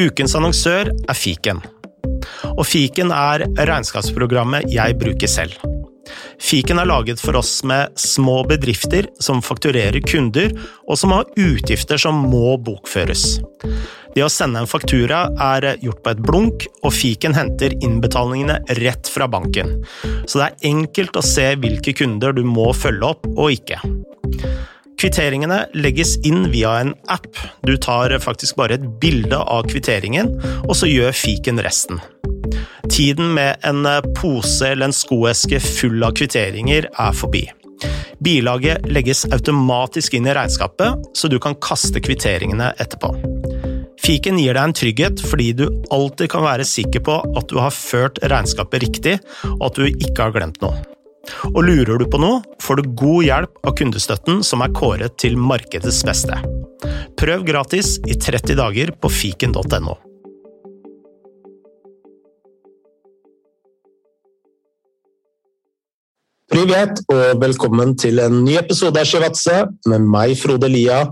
Ukens annonsør er Fiken. Og Fiken er regnskapsprogrammet jeg bruker selv. Fiken er laget for oss med små bedrifter som fakturerer kunder, og som har utgifter som må bokføres. Det å sende en faktura er gjort på et blunk, og fiken henter innbetalingene rett fra banken. Så det er enkelt å se hvilke kunder du må følge opp og ikke. Kvitteringene legges inn via en app. Du tar faktisk bare et bilde av kvitteringen, og så gjør fiken resten. Tiden med en pose eller en skoeske full av kvitteringer er forbi. Bilaget legges automatisk inn i regnskapet, så du kan kaste kvitteringene etterpå. Fiken gir deg en trygghet fordi du alltid kan være sikker på at du har ført regnskapet riktig, og at du ikke har glemt noe. Og lurer du på noe, får du god hjelp av kundestøtten som er kåret til markedets beste. Prøv gratis i 30 dager på fiken.no. Privet og velkommen til en ny episode av Sjevatse med meg, Frode Lia,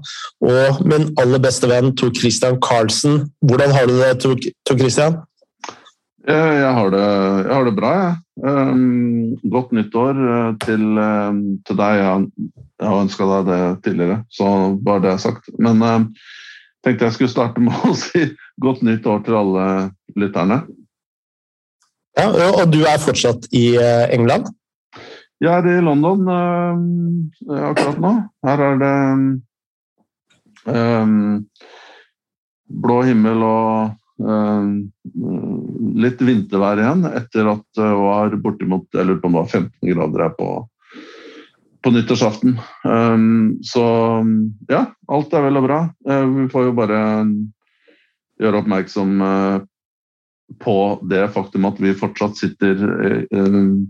og min aller beste venn Tor Christian Karlsen. Hvordan har du det, Tor Christian? Jeg har det, jeg har det bra, jeg. Um, godt nyttår eh, til, um, til deg. Jeg, har ønska deg det tidligere, så bare det er sagt. Men jeg um, tenkte jeg skulle starte med å si godt nytt år til alle lytterne. Ja, Og du er fortsatt i eh, England? Jeg er i London uh, akkurat nå. Her er det um, blå himmel og litt vintervær igjen etter at det var bortimot jeg lurer på om det var 15 grader her på, på nyttårsaften. Um, så ja, alt er vel og bra. Uh, vi får jo bare gjøre oppmerksom på det faktum at vi fortsatt sitter på,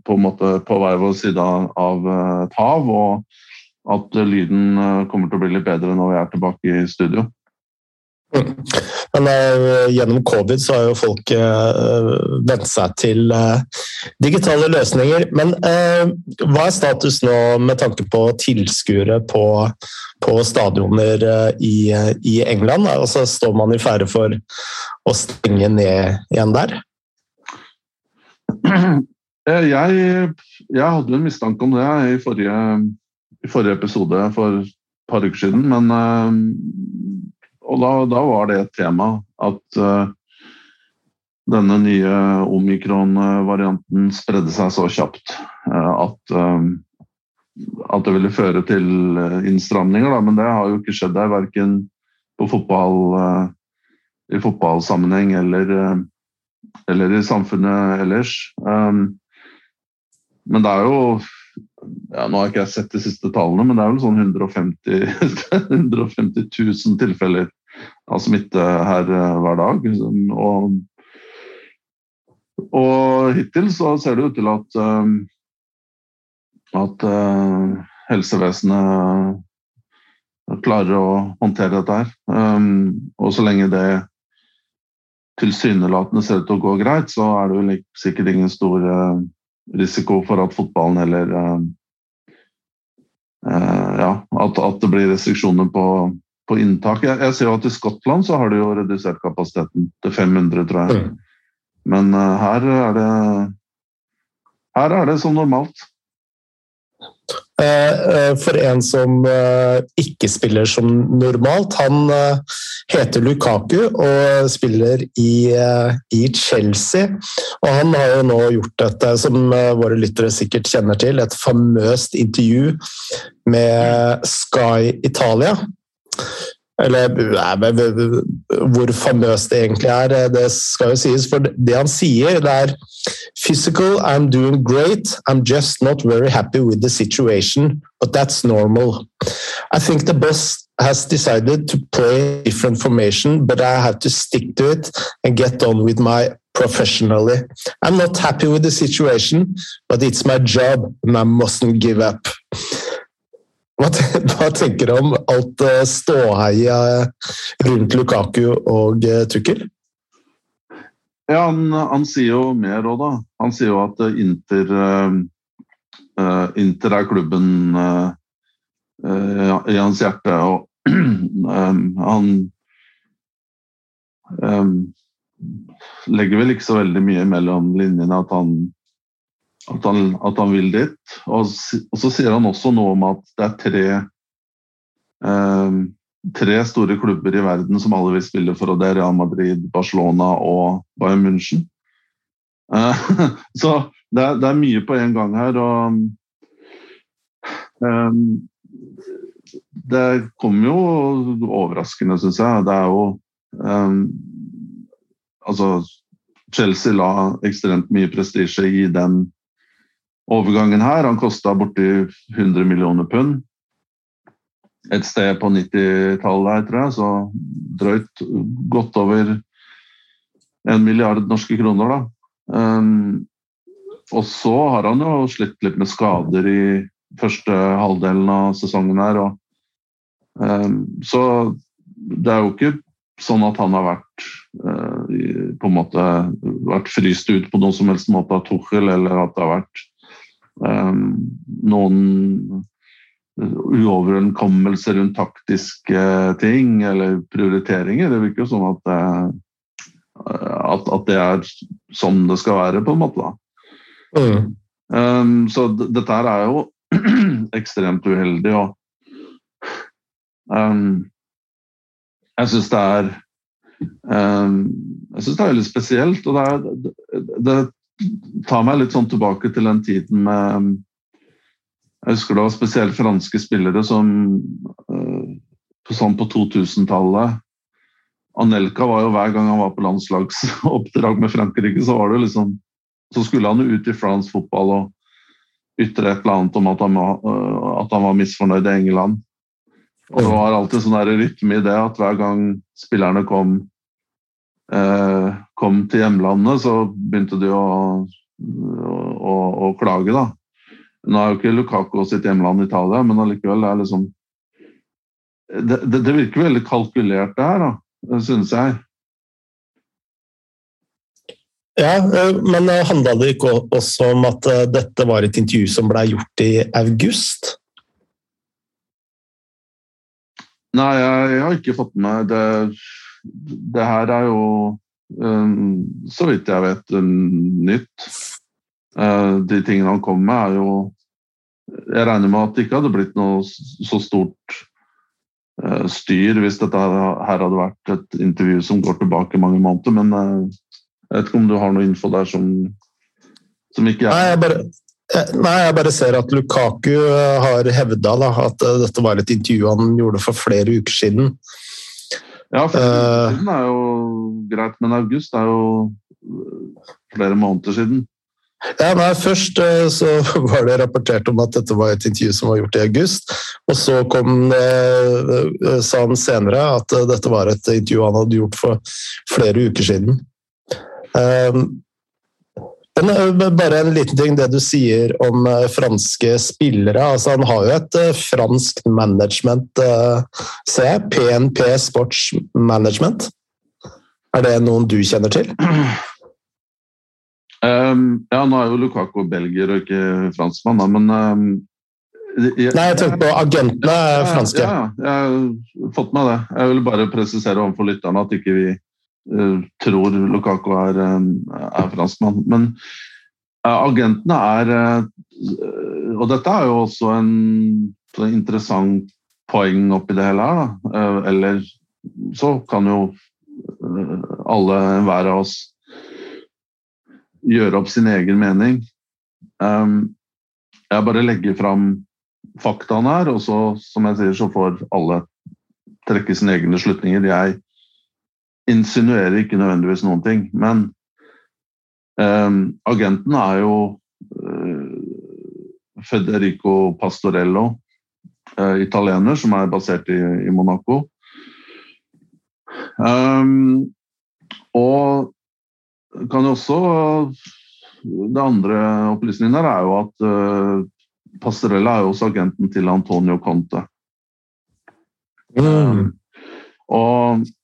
på, måte, på hver vår side av eh, et hav, og at lyden eh, kommer til å bli litt bedre når vi er tilbake i studio. Men uh, gjennom covid så har jo folk uh, vent seg til uh, digitale løsninger. Men hva er status nå med tanke på tilskuere på, på stadioner i, i, England? Altså, står man i ferde for å stenge ned igjen der? Jeg, jeg hadde en mistanke om det i forrige, i forrige episode for et par uker siden, men og da, da, var det et tema at uh, denne nye omikron-varianten spredde seg så kjapt uh, at, uh, at det ville føre til innstramninger. Da. Men det har jo ikke skjedd der, verken fotball, i fotballsammenheng eller, eller, i samfunnet ellers. Men det er jo ja, Nå har ikke jeg sett de siste tallene, men det er vel sånn 150, 150 000 tilfeller av smitte her eh, hver dag. Og, og hittil så ser det ut til at, eh, at uh, helsevesenet klarer å håndtere dette her. Og så lenge det tilsynelatende ser ut til å gå greit, så er det vel sikkert ingen stor risiko for at fotballen eller ja, at, at, det blir restriksjoner på, på inntak. Jeg, jeg, ser jo at I Skottland så har de jo redusert kapasiteten til 500, tror jeg. Mm. Men uh, her er det her er det som normalt. Eh, eh, for en som ikke spiller som normalt. Han heter Lukaku og spiller i, i Chelsea. Og han har jo nå gjort dette, som våre lyttere sikkert kjenner til, et famøst intervju med Sky Italia. Eller hvor famøst det egentlig er, det skal jo sies. For det han sier, det er Physical, I'm doing great. I'm just not very happy with the situation, but that's normal. I think the boss has decided to play different formation, but I have to stick to it and get on with my professionally. I'm not happy with the situation, but it's my job and I mustn't give up. Hva, tenker du om alt ståheia rundt Lukaku og uh, Tukkel? Ja, han, han, sier jo mer òg, da. Han sier jo at Inter, uh, Inter er klubben uh, uh, i hans hjerte. Og han um, legger vel ikke så veldig mye mellom linjene at han, at han, at han vil dit. Og, og, så sier han også noe om at det er tre, eh, tre store klubber i verden som alle vil spille for, og det er Real Madrid, Barcelona og Bayern München. Eh, så det er, det er, mye på en gang her. og um, det kommer jo overraskende, syns jeg. Det er jo um, Altså, Chelsea la ekstremt mye prestisje i den overgangen her. Han kosta borti 100 millioner pund. Et sted på 90-tallet, tror jeg, så drøyt godt over en milliard norske kroner, da. Um, og så har han jo slitt litt med skader i første halvdelen av sesongen her. Og, um, så det er jo ikke sånn at han har vært uh, på en måte vært fryst ut på noen som helst måte av Tuchel, eller at det har vært noen uoverenskommelser rundt taktiske ting eller prioriteringer. Det virker jo sånn at, at, at, det er sånn det skal være, på en måte. Mm. Um, så dette her er jo ekstremt uheldig. Og um, jeg syns det er um, Jeg syns det er veldig spesielt. Og det, er, det, tar meg litt sånn tilbake til den tiden med Jeg husker det var spesielt franske spillere som uh, sånn på 2000-tallet Anelka var jo hver gang han var på landslagsoppdrag med Frankrike, så var det liksom Så skulle han jo ut i fransk fotball og ytre et eller annet om at han, var, øh, at han var misfornøyd i England. Og det var alltid sånn rytme i det at hver gang spillerne kom, eh, kom til hjemlandet, så begynte de å, å, å, klage, da. Nå er jo ikke Lukako sitt hjemland Italia, men allikevel er liksom det, det, det, virker veldig kalkulert, det her, da, synes jeg. Ja, eh, men eh, handla det ikke også om at eh, dette var et intervju som ble gjort i august? Nei, jeg har ikke fått med det. Det her er jo, så vidt jeg vet, nytt. De tingene han kom med, er jo Jeg regner med at det ikke hadde blitt noe så stort styr hvis dette her hadde vært et intervju som går tilbake mange måneder, men jeg vet ikke om du har noe info der som, som ikke er Nei jeg, bare, nei, jeg bare ser at Lukaku eh, har hevda at eh, dette var et intervju han gjorde for flere uker siden. Ja, for uh, er jo greit, men august er jo flere måneder siden. Ja, nei, Først så var det rapportert om at dette var et intervju som var gjort i august. Og så kom, sa han senere at dette var et intervju han hadde gjort for flere uker siden. Men eh, bare en liten ting, det du sier om eh, franske spillere. altså Han har jo et eh, fransk management, ser jeg. PNP Sports Management. Er det noen du kjenner til? Um, ja, nå er jo Lukako belgier og ikke franskmann, men um, jeg, Nei, jeg tenkte på agentene er franske. Ja, ja, jeg har fått med det. Jeg vil bare presisere overfor lytterne at ikke vi Eh, tror Lukaku er, eh, er franskmann. Men uh, agentene er Og dette er jo også en, interessant poeng oppi det hele her. Da. Eller så kan jo alle, hver av oss, gjøre opp sin egen mening. Jeg bare legger fram faktaene her, og så, som jeg sier, så får alle trekke sine egne slutninger. Jeg insinuerer ikke nødvendigvis noen ting. Men um, agenten er jo uh, Federico Pastorello, uh, italiener, som er basert i, i Monaco. Um, og kan jo også Det andre opplysningen her er jo at uh, Pastorella er jo også agenten til Antonio Conte. Mm. Um, og Eh,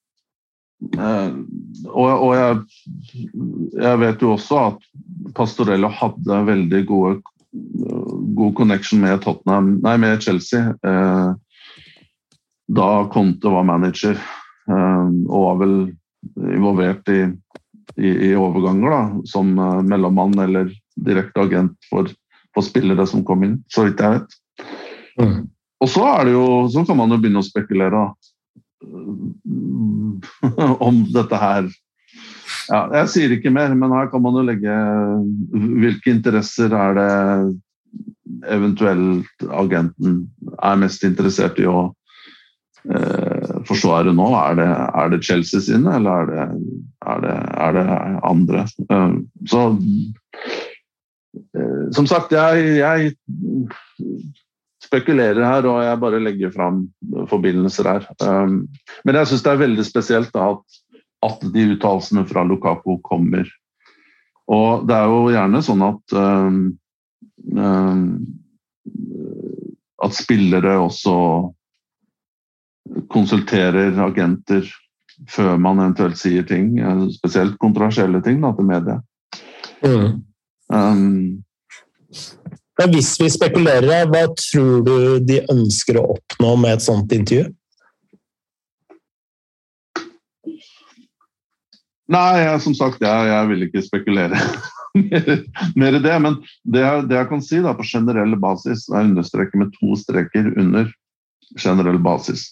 og, og jeg, jeg, vet jo også at Pastorello hadde veldig gode, god connection med, Tottenham, nei, med Chelsea eh, da Conte var manager. Eh, og var vel involvert i, i, i overganger, da, som mellommann eller direkte agent for, for, spillere som kom inn, så vidt jeg vet. Mm. Og så det jo, så kan man jo begynne å spekulere om dette her ja, Jeg sier ikke mer, men her kan man jo legge Hvilke interesser er det eventuelt agenten er mest interessert i å eh, forsvare nå? Er det, er det, Chelsea sine, eller er det, er det, er det andre? Eh, så eh, Som sagt, jeg, jeg, spekulerer her, og jeg bare legger fram forbindelser her. Eh, men jeg syns det er veldig spesielt at, at de uttalelsene fra Lukako kommer. Og det er jo gjerne sånn at um, Eh, at spillere også konsulterer agenter før man eventuelt sier ting, eh, spesielt kontroversielle ting da, til media. Mm. Um, hvis vi spekulerer, hva tror du de ønsker å oppnå med et sånt intervju? Nei, som sagt, jeg, jeg vil ikke spekulere. mer, i det. Men det jeg, det jeg, kan si da, på generell basis, og jeg understreker med to streker under generell basis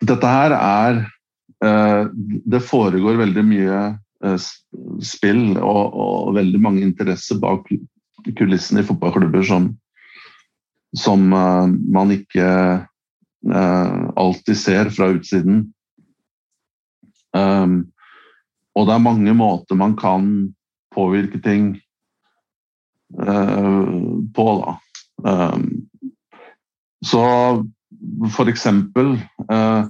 Dette her er eh, Det foregår veldig mye spill og, og, veldig mange interesser bak kulissene i fotballklubber som, som eh, man ikke eh, alltid ser fra utsiden. Um, og det er mange måter man kan påvirke ting uh, på, da. Um, så for eksempel uh,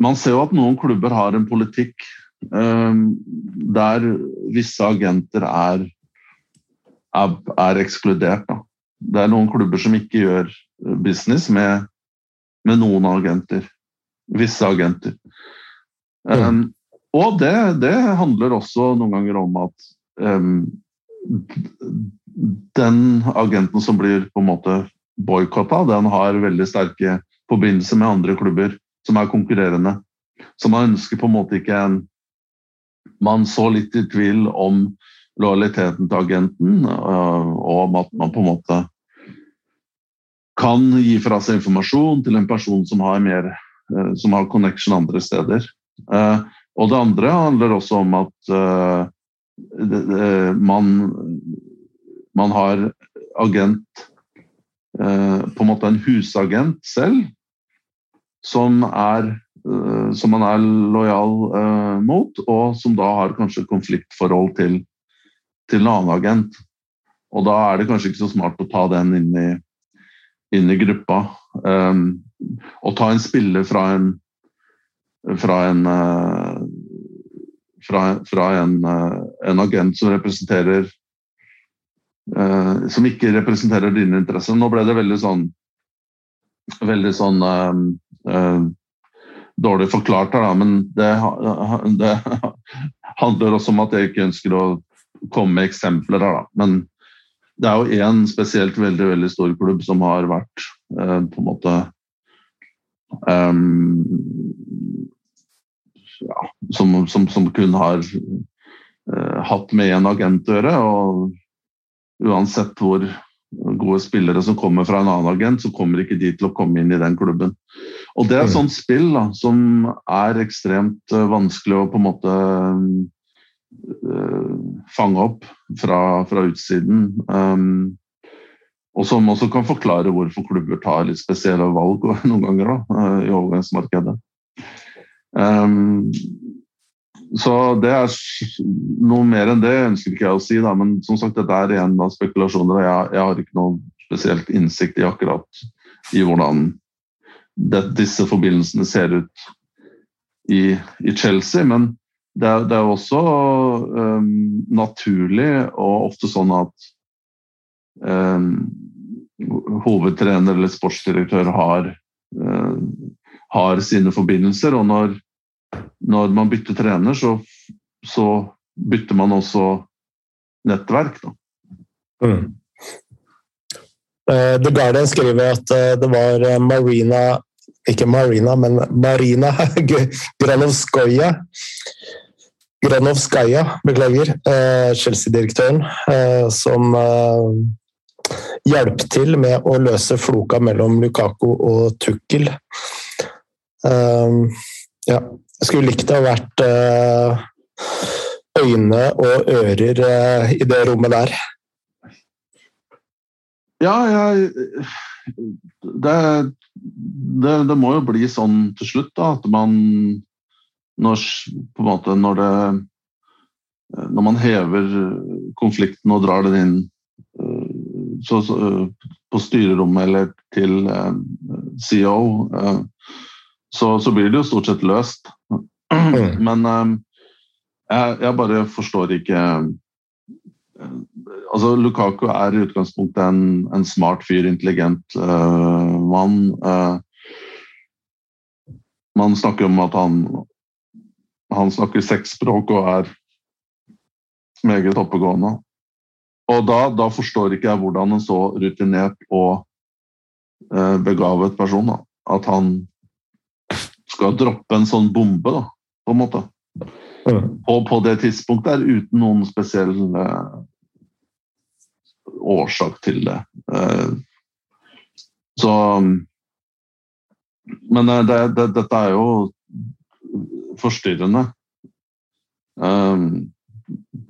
Man ser jo at noen klubber har en politikk der visse agenter er, er, er ekskludert. Da. Det er noen klubber som ikke gjør business med, med noen agenter. Visse agenter. Um, og det, det, handler også noen ganger om at um, den agenten som blir på en måte boikotta, den har veldig sterke forbindelser med andre klubber som er konkurrerende. Så man ønsker på en måte ikke en Man så litt i tvil om lojaliteten til agenten, uh, og om at man på en måte kan gi fra seg informasjon til en person som har mer uh, som har connection andre steder. Uh, og det andre handler også om at man, man, har agent På en måte en husagent selv, som er som man er lojal mot, og som da har kanskje konfliktforhold til, til en annen agent. Og da er det kanskje ikke så smart å ta den inn i, inn i gruppa. Um, og ta en spiller fra en fra en uh, fra, fra en, uh, en, agent som representerer uh, Som ikke representerer dine interesser. Nå ble det veldig sånn veldig sånn dårlig forklart her, da, men det, det, handler også om at jeg ikke ønsker å komme med eksempler her, da. Men det er jo én spesielt veldig veldig stor klubb som har vært på en måte um, ja, som, som, som, kun har uh, hatt med én agent å gjøre. Og uansett hvor gode spillere som kommer fra en annen agent, så kommer ikke de til å komme inn i den klubben. Og det er et mm. sånt spill da, som er ekstremt uh, vanskelig å på en måte uh, fange opp fra, fra utsiden. Um, og som også kan forklare hvorfor klubber tar litt spesielle valg noen ganger da, i overgangsmarkedet. Um, så det er noe mer enn det ønsker ikke jeg å si, da, men som sagt, dette er igjen av spekulasjoner. og jeg, jeg, har ikke noen spesielt innsikt i akkurat i hvordan det, disse forbindelsene ser ut i, i Chelsea. Men det er, det er også um, naturlig og ofte sånn at um, hovedtrener eller sportsdirektør har uh, har sine forbindelser. Og når, når man bytter trener, så, så, bytter man også nettverk. Mm. Uh, The Guardian skriver at uh, det var uh, Marina ikke Marina, men Marina Granovskoja. Granovskaja, beklager. Eh, Chelsea-direktøren, eh, som hjalp til med å løse floka mellom Lukaku og Tukkel. Ja, jeg skulle likt å ha vært øyne og ører i det rommet der. Ja, jeg det, det, det, må jo bli sånn til slutt, da, at man når, på en måte, når det Når man hever konflikten og drar den inn så, så, på styrerommet eller til eh, CEO, eh, så, så, blir det jo stort sett løst. Mm. Men eh, jeg, bare forstår ikke altså Lukaku er i utgangspunktet en, en smart fyr, intelligent uh, mann. Uh, man snakker om at han, han snakker seks språk og er meget oppegående. Og da, da, forstår ikke jeg hvordan en så rutinert og begavet person da, at han skal droppe en sånn bombe, da, på en måte. Mm. Og på det tidspunktet er uten noen spesiell uh, årsak til det. Eh, så Men eh, det, det, dette er jo forstyrrende. Eh,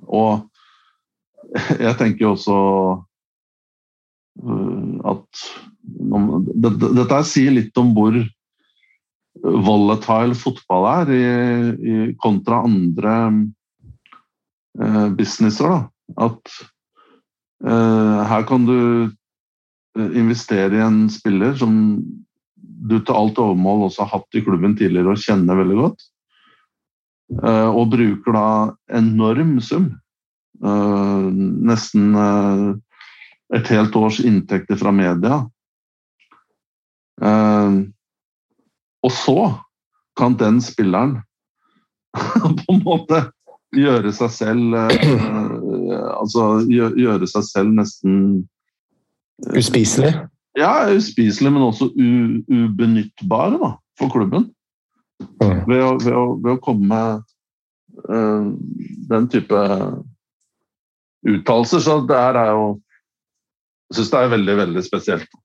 og jeg tenker jo også at Dette sier litt om hvor volatile fotball er i, i kontra andre businesser. Da. At Eh, her kan du eh, investere i en spiller som du til alt overmål også har hatt i klubben tidligere og kjenner veldig godt. Eh, og bruker da enorm sum. Nesten et helt års inntekter fra media. Og så kan den spilleren på en måte gjøre seg selv Altså gjøre seg selv nesten eh, Uspiselig? Ja, uspiselig, men også ubenyttbare da, for klubben. Mm. Ved, å, ved, å, ved, å, komme med uh, den type uttalelser. Så det her er jo Jeg syns det er veldig, veldig spesielt.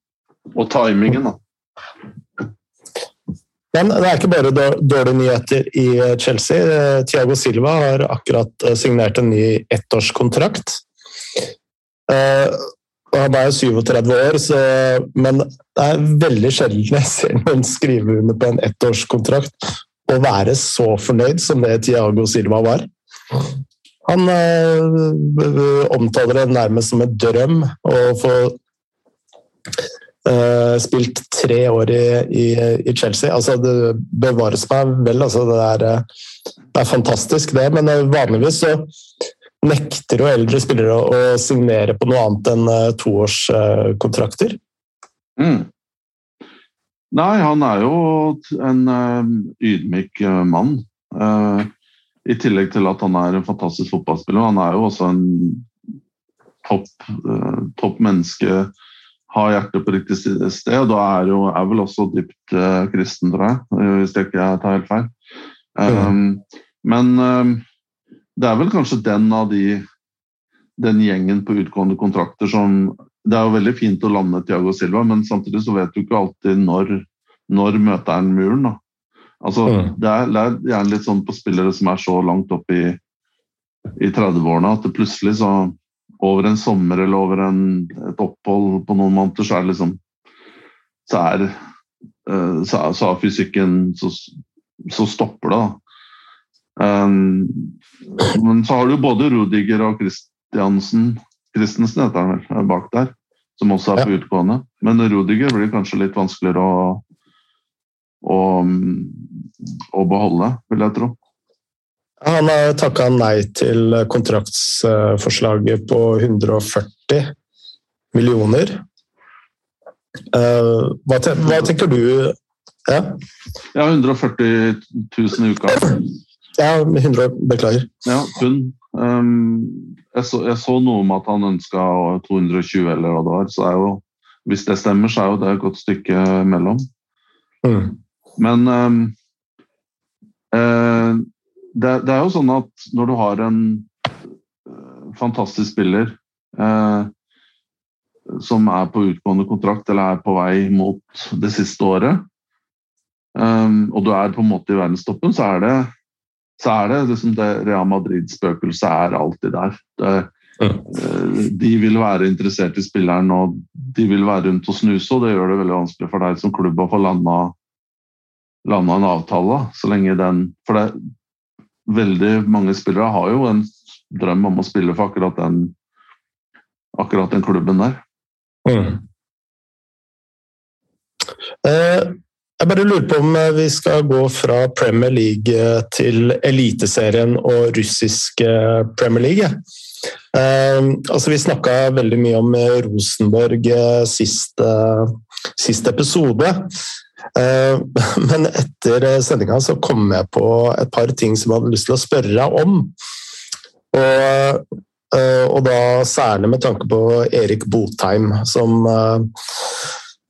Og timingen, da. Men det er ikke bare dårlige nyheter i Chelsea. Eh, Thiago Silva har akkurat eh, signert en ny ettårskontrakt. Eh, han er 37 år, så, men det er veldig sjelden jeg ser noen skrive under på en ettårskontrakt og være så fornøyd som det Thiago Silva var. Han omtaler det nærmest som en drøm å få Uh, spilt tre år i, i, i, Chelsea. Altså, det bevares meg vel. Altså, det, er, eh, det, er, fantastisk, det. Men uh, vanligvis så nekter jo eldre spillere å, å signere på noe annet enn uh, toårskontrakter. Mm. Nei, han er jo en ydmyk mann. I tillegg til at han er en fantastisk fotballspiller. Han er jo også en topp, topp menneske har hjertet på riktig sted. og Da er jo er vel også dypt uh, kristen, tror jeg, eh, hvis jeg ikke tar helt feil. Um, mm. Men um, det er vel kanskje den av de den gjengen på utgående kontrakter som Det er jo veldig fint å lande Tiago Silva, men samtidig så vet du ikke alltid når, når møter han muren. da. Altså, mm. det, er, det, er, gjerne litt sånn på spillere som er så langt opp i, i 30-årene at det plutselig så over en sommer eller over en, et opphold på noen måneder, så er det liksom Så er, uh, så er, så er fysikken så, så, stopper det, da. Um, men så har du både Rudiger og Christiansen Christensen heter han vel, bak der, som også er på utgående. Men Rudiger blir kanskje litt vanskeligere å, å, å beholde, vil jeg tro. Han har takka nei til kontraktsforslaget på 140 millioner. Eh, hva, tenker du? Ja, ja 140 000 i uka. Ja, 100, beklager. Ja, pund. Um, jeg, så, jeg, så, noe om at han ønska 220 eller hva det var. så er jo, Hvis det stemmer, så er jo det et godt stykke mellom. Mm. Men um, eh, det, det, er jo sånn at når du har en uh, fantastisk spiller eh, som er på utgående kontrakt eller er på vei mot det siste året, um, og du er på en måte i verdenstoppen, så er det, så er det, liksom det Real Madrid-spøkelset er alltid der. Det, mm. De vil være interessert i spilleren og de vil være rundt og snuse, og det gjør det veldig vanskelig for deg som klubb å få landa, landa en avtale. så lenge den, For det, veldig mange spillere har jo en drøm om å spille for akkurat den, akkurat den klubben der. Mm. Eh, jeg bare lurer på om eh, vi skal gå fra Premier League eh, til Eliteserien og russisk Premier League. Eh, altså vi snakka veldig mye om Rosenborg sist, sist episode. Eh, men etter sendinga så kom jeg på et par ting som jeg hadde lyst til å spørre deg om. Og Eh, og da særlig med tanke på Erik Botheim, som eh,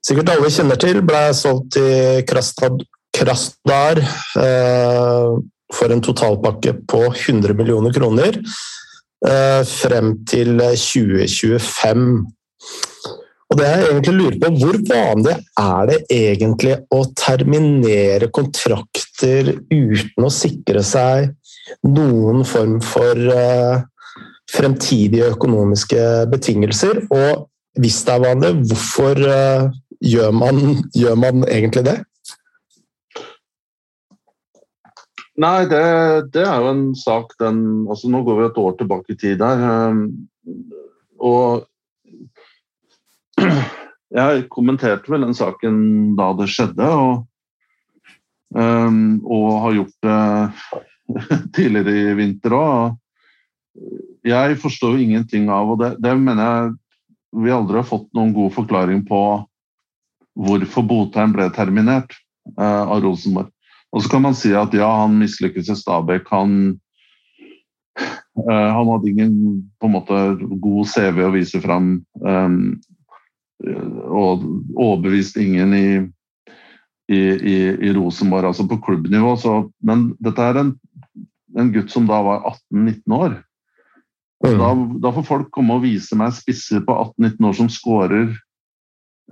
sikkert alle kjenner til, ble solgt til Krasdar eh, for en totalpakke på 100 millioner kroner frem til 2025. Og det jeg egentlig lurer på, Hvor vanlig er det egentlig å terminere kontrakter uten å sikre seg noen form for fremtidige økonomiske betingelser. Og hvis det er vanlig, hvorfor uh, gjør, man, gjør, man, egentlig det? Nei, det, det, er jo en sak den altså Nå går vi et år tilbake i tid der. Um, og jeg kommenterte vel den saken da det skjedde, og, um, og har gjort det tidligere i vinter òg jeg forstår jo ingenting av, og det, det, mener jeg vi aldri har fått noen god forklaring på hvorfor Botheim ble terminert uh, av Rosenborg. Og så kan man si at ja, han mislykkes i Stabæk. Han, uh, han hadde ingen på en måte god CV å vise fram. Um, og overbevist ingen i, i, i, i, Rosenborg, altså på klubbnivå. Så, men dette er en, en gutt som da var 18-19 år. Mm. Da, da, får folk komme og vise meg spisser på 18-19 år som skårer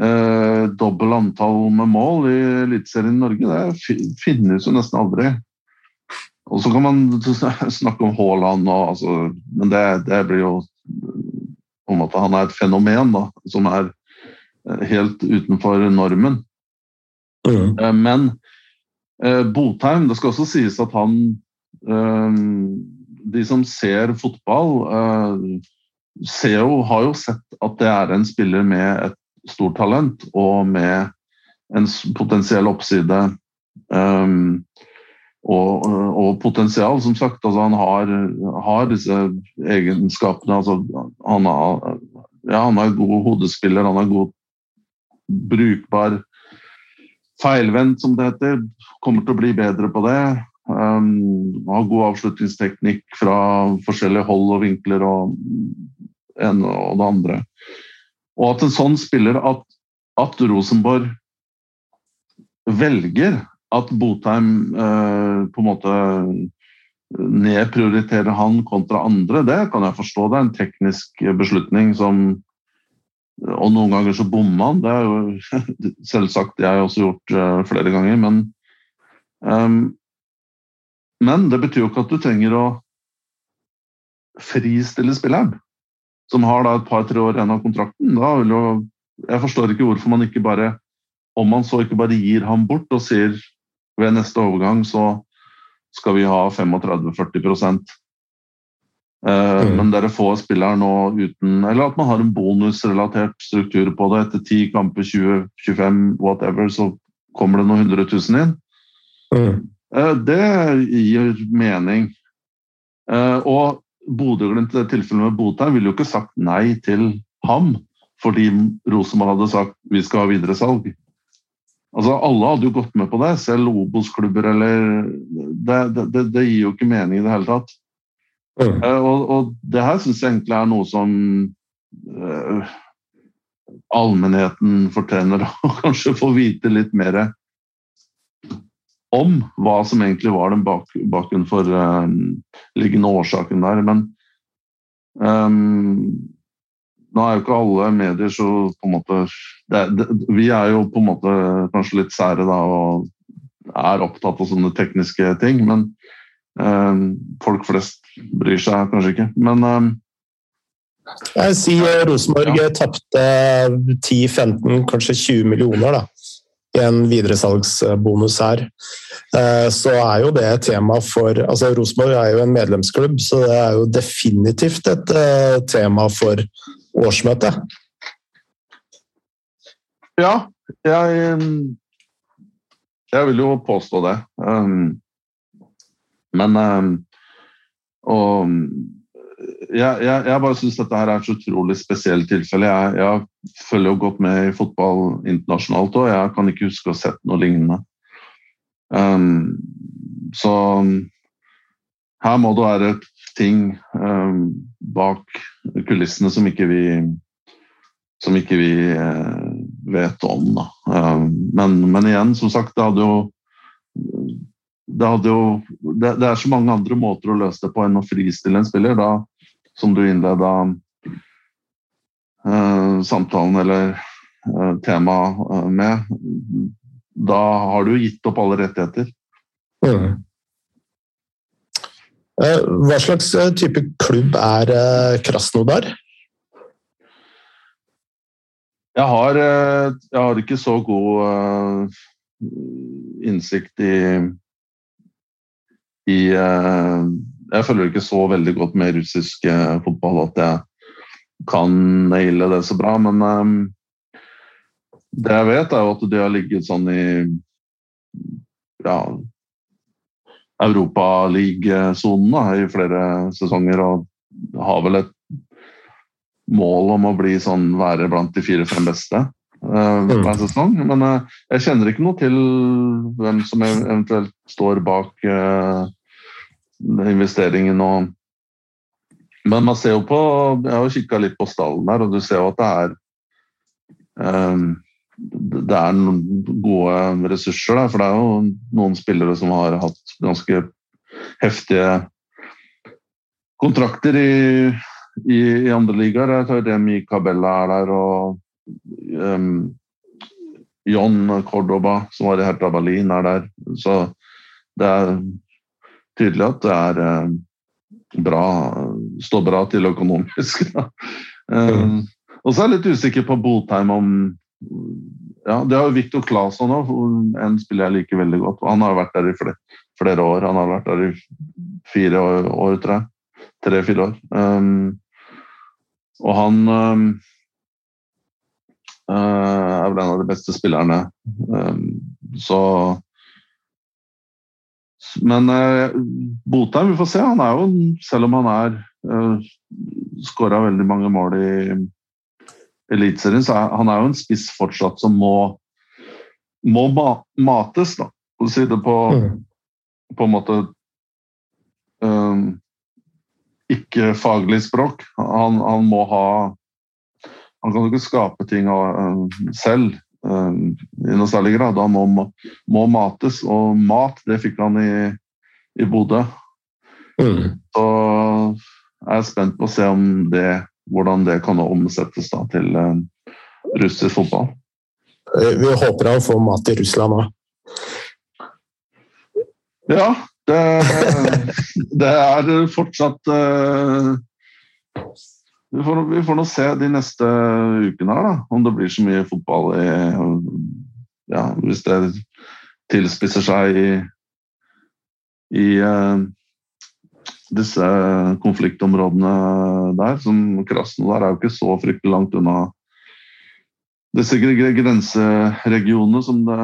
eh, dobbelt antall med mål i Eliteserien i Norge. Det finnes jo nesten aldri. Og så kan man snakke om Haaland, og, altså, men det, det, blir jo på en måte Han er et fenomen da, som er helt utenfor normen. Mm. Eh, men eh, Botheim, det skal også sies at han eh, de som ser fotball, ser jo, har jo sett at det er en spiller med et stort talent og med en potensiell oppside. Um, og, og, potensial, som sagt. Altså han har, har disse egenskapene. Altså han, har, ja, han er god hodespiller, han er god brukbar feilvendt, som det heter. Kommer til å bli bedre på det. Um, har god avslutningsteknikk fra forskjellige hold og vinkler og ene og det andre. Og at en sånn spiller at, at Rosenborg velger at Botheim uh, på en måte nedprioriterer han kontra andre, det kan jeg forstå. Det er en teknisk beslutning som Og noen ganger så bommer han. Det er jo selvsagt jeg også gjort uh, flere ganger. Men um, men det betyr jo ikke at du trenger å fristille spilleren, som har da et par-tre år igjen av kontrakten. Da vil jo, jeg forstår ikke hvorfor man ikke bare om man så ikke bare gir ham bort og sier ved neste overgang så skal vi ha 35-40 eh, mm. Men dere får spilleren nå uten Eller at man har en bonusrelatert struktur på det. Etter 10 kamper, 20, 25, whatever, så kommer det noen hundre tusen inn. Mm. Eh, det gir mening. Eh, og Bodø-Glimt i det tilfellet med Botheim ville jo ikke sagt nei til ham fordi Rosenborg hadde sagt vi skal ha videre salg. Altså, alle hadde jo gått med på det, selv Obos-klubber eller det, det, det, gir jo ikke mening i det hele tatt. Mm. Uh, og, og, det her syns jeg egentlig er noe som uh, allmennheten fortjener å kanskje få vite litt mer om hva som egentlig var den bak, bakenforliggende uh, årsaken der. Men um, nå er jo ikke alle medier så på en måte det, det, Vi er jo på en måte kanskje litt sære da, og er opptatt av sånne tekniske ting. Men um, folk flest bryr seg kanskje ikke. Men um, jeg sier Rosenborg ja. tapte 10-15, kanskje 20 millioner da, i en videresalgsbonus her. Eh, så er jo det et tema for altså Rosenborg er jo en medlemsklubb, så det er jo definitivt et eh, tema for årsmøtet. Ja, jeg, jeg vil jo påstå det. Um, men Og jeg, jeg, jeg bare syns dette her er et utrolig spesielt tilfelle. Jeg, jeg, følger jo godt med i fotball internasjonalt og jeg kan ikke huske å ha sett noe lignende. Um, så her må det være ting um, bak kulissene som ikke vi, som ikke vi uh, vet om. Da. men, men, igjen, som sagt, det hadde jo det, jo, det, det, er så mange andre måter å løse det på enn å fristille en spiller. Da som du innleda uh, samtalen eller uh, temaet uh, med, da har du gitt opp alle rettigheter. Mm. Hva slags type klubb er Krasnodar? Jeg har, jeg har ikke så god innsikt i, i jeg følger ikke så veldig godt med russisk eh, fotball at jeg kan naile det så bra, men um, det jeg vet, er jo at de har ligget sånn i ja, Europaligasonen i flere sesonger og har vel et mål om å bli sånn, være blant de fire-fem beste hver sesong. Men uh, jeg kjenner ikke noe til hvem som eventuelt står bak uh, investeringen og Men man ser jo på Jeg har jo kikka litt på stallen der, og du ser jo at det er det er gode ressurser der, for det er jo noen spillere som har hatt ganske heftige kontrakter i, i, i andre ligaer. Jeg tar Remi Cabella er der, og um, John Cordoba, som var i Hertha Berlin, er der. Så det er tydelig at det er eh, bra, står bra til økonomisk. Mm. Og så er jeg litt usikker på Botheim om ja, Det har jo Viktor Claesson òg, en spiller jeg liker veldig godt. Han har vært der i flere, flere år. Han har vært der i fire år, år tror jeg. Tre-fire år. Um, og han um, er vel en av de beste spillerne. Um, så men eh, Botheim, vi får se. Han er jo, selv om han er eh, skåra veldig mange mål i Eliteserien, så er han er jo en spiss fortsatt som må, må mates, da. For å si det på, mm. på en måte um, Ikke faglig språk. Han, han, må ha Han kan jo ikke skape ting av, um, selv. Eh, i noe særlig grad. Han må, må, mates, og mat det fikk han i, i Bodø. Mm. Så jeg er spent på å se om det, hvordan det kan omsettes da, til uh, russisk fotball. Vi håper han får mat i Russland òg. Ja, det, det, er fortsatt uh, vi får, vi får nå se de neste ukene her, da, om det blir så mye fotball i ja, Hvis det tilspisser seg i, i uh, disse konfliktområdene der. som Krasnodar er jo ikke så fryktelig langt unna disse grenseregionene som det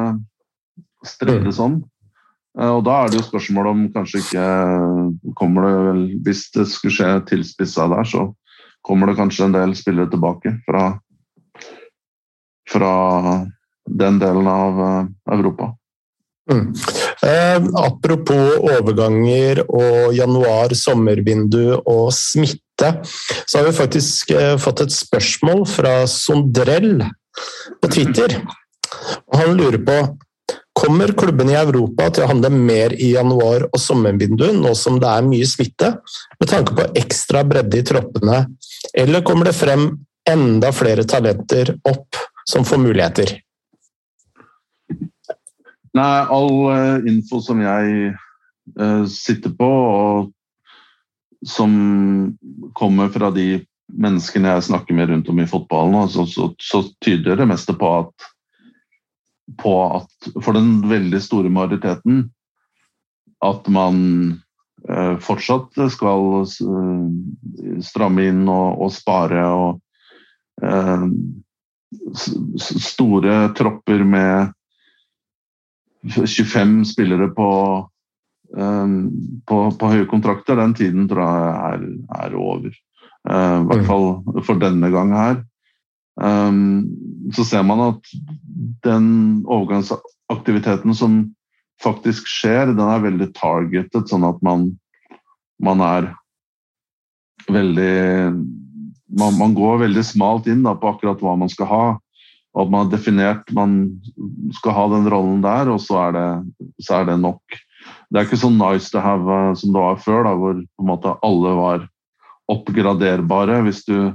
strides om. Uh, og da er det jo spørsmål om kanskje ikke kommer det vel Hvis det skulle skje tilspissa der, så kommer det kanskje en del spillere tilbake fra, fra den delen av eh, Europa. Mm. Eh, apropos overganger og januar, sommervindu og smitte, så har vi faktisk eh, fått et spørsmål fra Sondrell på Twitter. Han lurer på Kommer klubbene i Europa til å handle mer i januar- og sommervinduet, nå som det er mye smitte, med tanke på ekstra bredde i troppene, eller kommer det frem enda flere talenter opp som får muligheter? Nei, all uh, info som jeg uh, sitter på, og som kommer fra de menneskene jeg snakker med rundt om i fotballen, så, så, så tyder det meste på at, på at for den veldig store majoriteten at man uh, fortsatt skal stramme inn og, og spare og store tropper med 25 spillere på, på, på, høye kontrakter, den tiden tror jeg er, er over. I hvert mm. fall for denne gang her. Um, så ser man at den overgangsaktiviteten som faktisk skjer, den er veldig targetet, sånn at man, man er veldig man, man, går veldig smalt inn da, på akkurat hva man skal ha og at man har definert man skal ha den rollen der, og så er det, så er det nok. Det er ikke så nice to have uh, som det var før, da, hvor alle var oppgraderbare hvis du,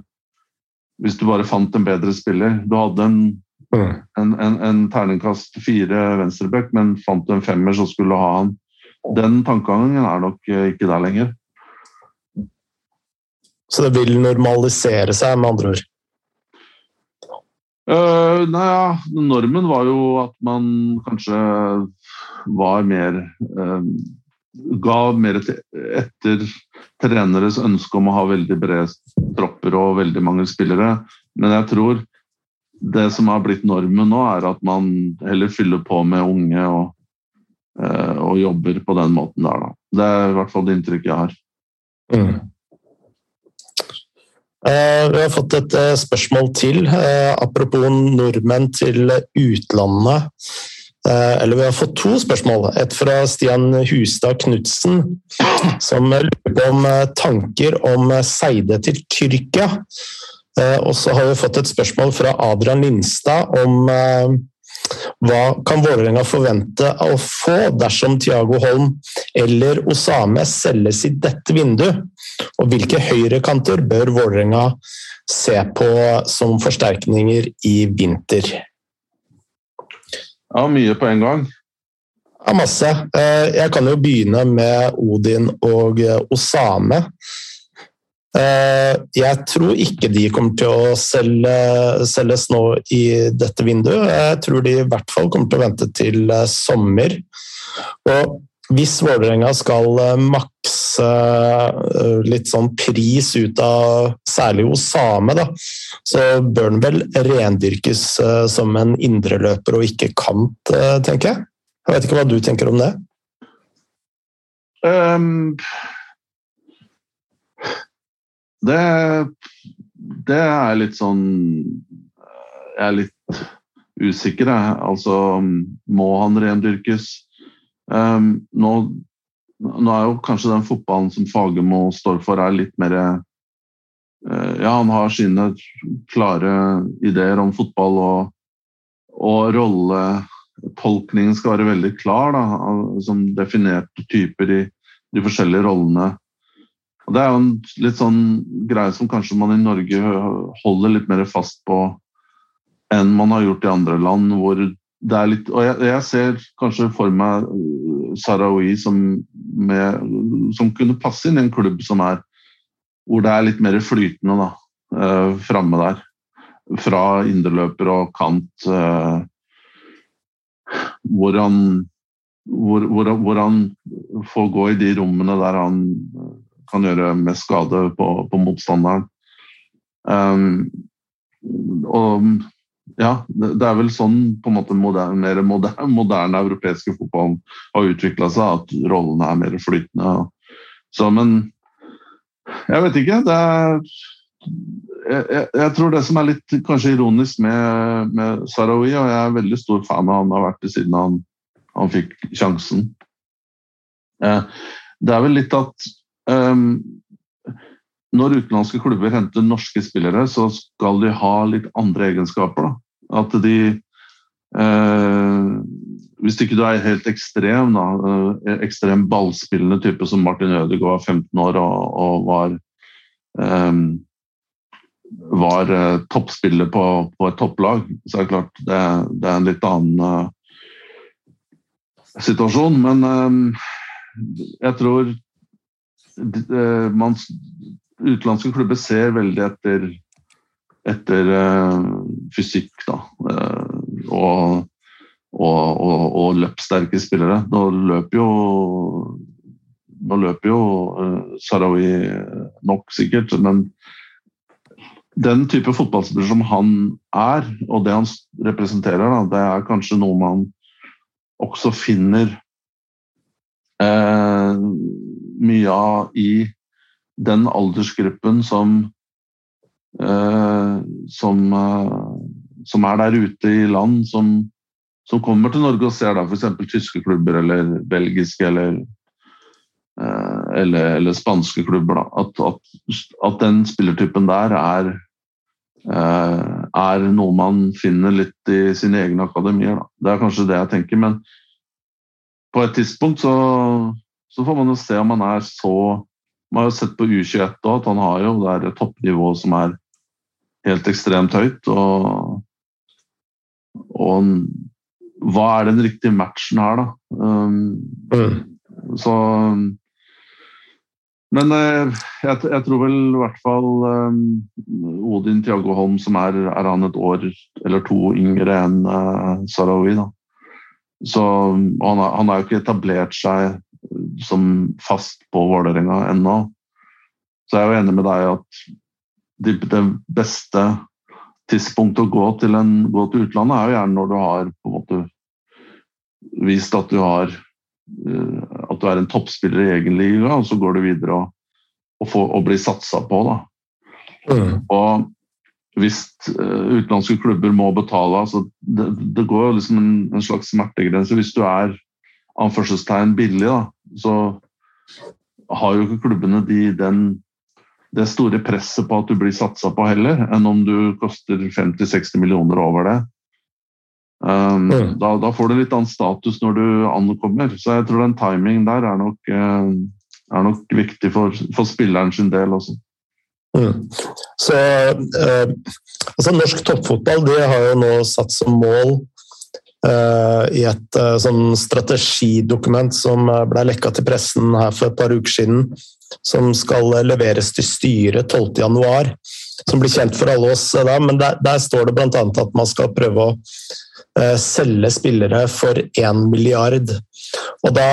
hvis du bare fant en bedre spiller. Du hadde en, mm. en, en, en terningkast fire venstreback, men fant du en femmer, så skulle du ha han. Den tankegangen er nok uh, ikke der lenger. Så det vil normalisere seg, med andre ord? Uh, nei, ja. Normen var jo at man kanskje var mer uh, Ga mer etter treneres ønske om å ha veldig brede tropper og veldig mange spillere. Men jeg tror det som har blitt normen nå, er at man heller fyller på med unge og, uh, og jobber på den måten der, da. Det er i hvert fall det inntrykket jeg har. Mm. Eh, vi har fått et eh, spørsmål til, eh, apropos nordmenn til utlandet. Eller vi har fått to spørsmål. Et fra Stian Hustad Knutsen, som lurer på om tanker om Seide til Tyrkia. Og så har vi fått et spørsmål fra Adrian Lindstad om hva kan Vålerenga forvente å få dersom Thiago Holm eller Osame selges i dette vinduet? Og hvilke høyrekanter bør Vålerenga se på som forsterkninger i vinter? Ja, mye på en gang. Ja, masse. Eh, jeg kan jo begynne med Odin og Osame. Eh, jeg tror ikke de kommer til å selge, selges nå i dette vinduet. Jeg tror de i hvert fall kommer til å vente til eh, sommer. Og hvis Vålerenga skal eh, makse litt sånn pris ut av særlig Osame, da, så bør den vel rendyrkes som en indreløper og ikke kant, tenker jeg. Jeg vet ikke hva du tenker om det? Um det, det er litt sånn Jeg er litt usikker, jeg. Altså, må han rendyrkes? Um, nå, nå, er jo kanskje den fotballen som Fagermo står for, er litt mer uh, Ja, han har sine klare ideer om fotball, og, og rolletolkningen skal være veldig klar, da, som definerte typer i de forskjellige rollene og Det er jo en litt sånn greie som kanskje man i Norge holder litt mer fast på enn man har gjort i andre land. hvor det er litt, og jeg, jeg ser kanskje for meg uh, Sarawi som, med, som, kunne passe inn i en klubb som er hvor det er litt mer flytende da, eh, framme der. Fra indreløper og kant. Eh, hvor han hvor, hvor, hvor, han får gå i de rommene der han kan gjøre mest skade på, på motstanderen. Um, og ja, det, er vel sånn på en måte moderne, mer moderne, moderne europeiske fotballen har utvikla seg, at rollene er mer flytende. Så, men jeg vet ikke. Det er jeg, jeg, tror det som er litt kanskje ironisk med, med Sarawi, og jeg er veldig stor fan av han har vært siden han, han fikk sjansen. Eh, det er vel litt at Um, når utenlandske klubber henter norske spillere, så skal de ha litt andre egenskaper. Da. At de eh, Hvis ikke du er helt ekstrem, da, eh, ekstrem ballspillende type som Martin Ødegaard var 15 år og, og var eh, var eh, toppspiller på, på, et topplag, så er det klart det, det er en litt annen uh, situasjon. Men uh, jeg tror man, utenlandske klubber ser veldig etter, etter fysikk, da. og, og, og, og løpssterke spillere. Nå løper jo nå løper jo Sarawi nok, sikkert, men den type fotballspiller som han er, og det han representerer, da, det er kanskje noe man også finner eh, mye av i den aldersgruppen som eh, som, eh, som, er der ute i land som, som kommer til Norge og ser da f.eks. tyske klubber eller belgiske eller eh, eller, eller, spanske klubber. At, at, at, den spillertypen der er Eh, er noe man finner litt i sine egne akademier. Da. Det er kanskje det jeg tenker, men på et tidspunkt så, så får man jo se om man er så Man har jo sett på U21 da, at han har jo det toppnivået som er helt ekstremt høyt. Og, og hva er den riktige matchen her, da? Um, mm. Så men eh, jeg, jeg, tror vel i hvert fall um, Odin Tiago Holm, som er, er, han et år eller to yngre enn uh, Sarawi. Da. Så han, han har jo ikke etablert seg som fast på Vålerenga ennå. Så jeg er jo enig med deg at det, det beste tidspunktet å gå til, en, gå til utlandet er jo gjerne når du har på en måte vist at du har Eh, at du er en toppspiller i egen liga, og så går du videre og, og, får, og blir satsa på. Da. Mm. Og hvis uh, utenlandske klubber må betale altså det, det går liksom en, en, slags smertegrense. Hvis du er anførselstegn billig, da, så har jo ikke klubbene de, den, det store presset på at du blir satsa på heller, enn om du koster 50-60 millioner over det. Um, mm. da, da, får du litt annen status når du ankommer. Så jeg tror den timingen der er nok, uh, er nok viktig for, for, spilleren sin del også. Mm. Så eh, altså Norsk toppfotball de har jo nå satt som mål i et sånn strategidokument som ble lekka til pressen her for et par uker siden, som skal leveres til styret 12.1, som blir kjent for alle oss da. Men der, der står det bl.a. at man skal prøve å Eh, selge spillere for 1 milliard. Og da,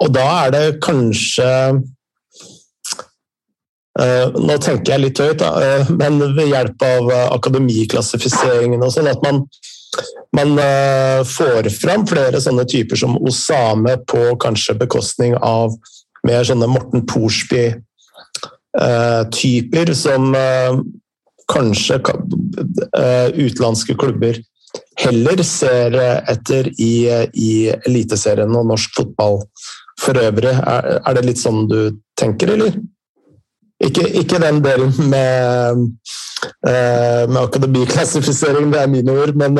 og da er det kanskje nå tenker jeg litt høyt, da, men ved hjelp av akademiklassifiseringen og sånn, at man, man får fram flere sånne typer som Osame på kanskje bekostning av mer sånne Morten Thorsby-typer, som kanskje eh, utenlandske klubber heller ser etter i, i Eliteserien og norsk fotball for øvrig. Er, er, det litt sånn du tenker, eller? Ikke, ikke den delen med, eh, med akademiklassifisering, det er mine ord, men,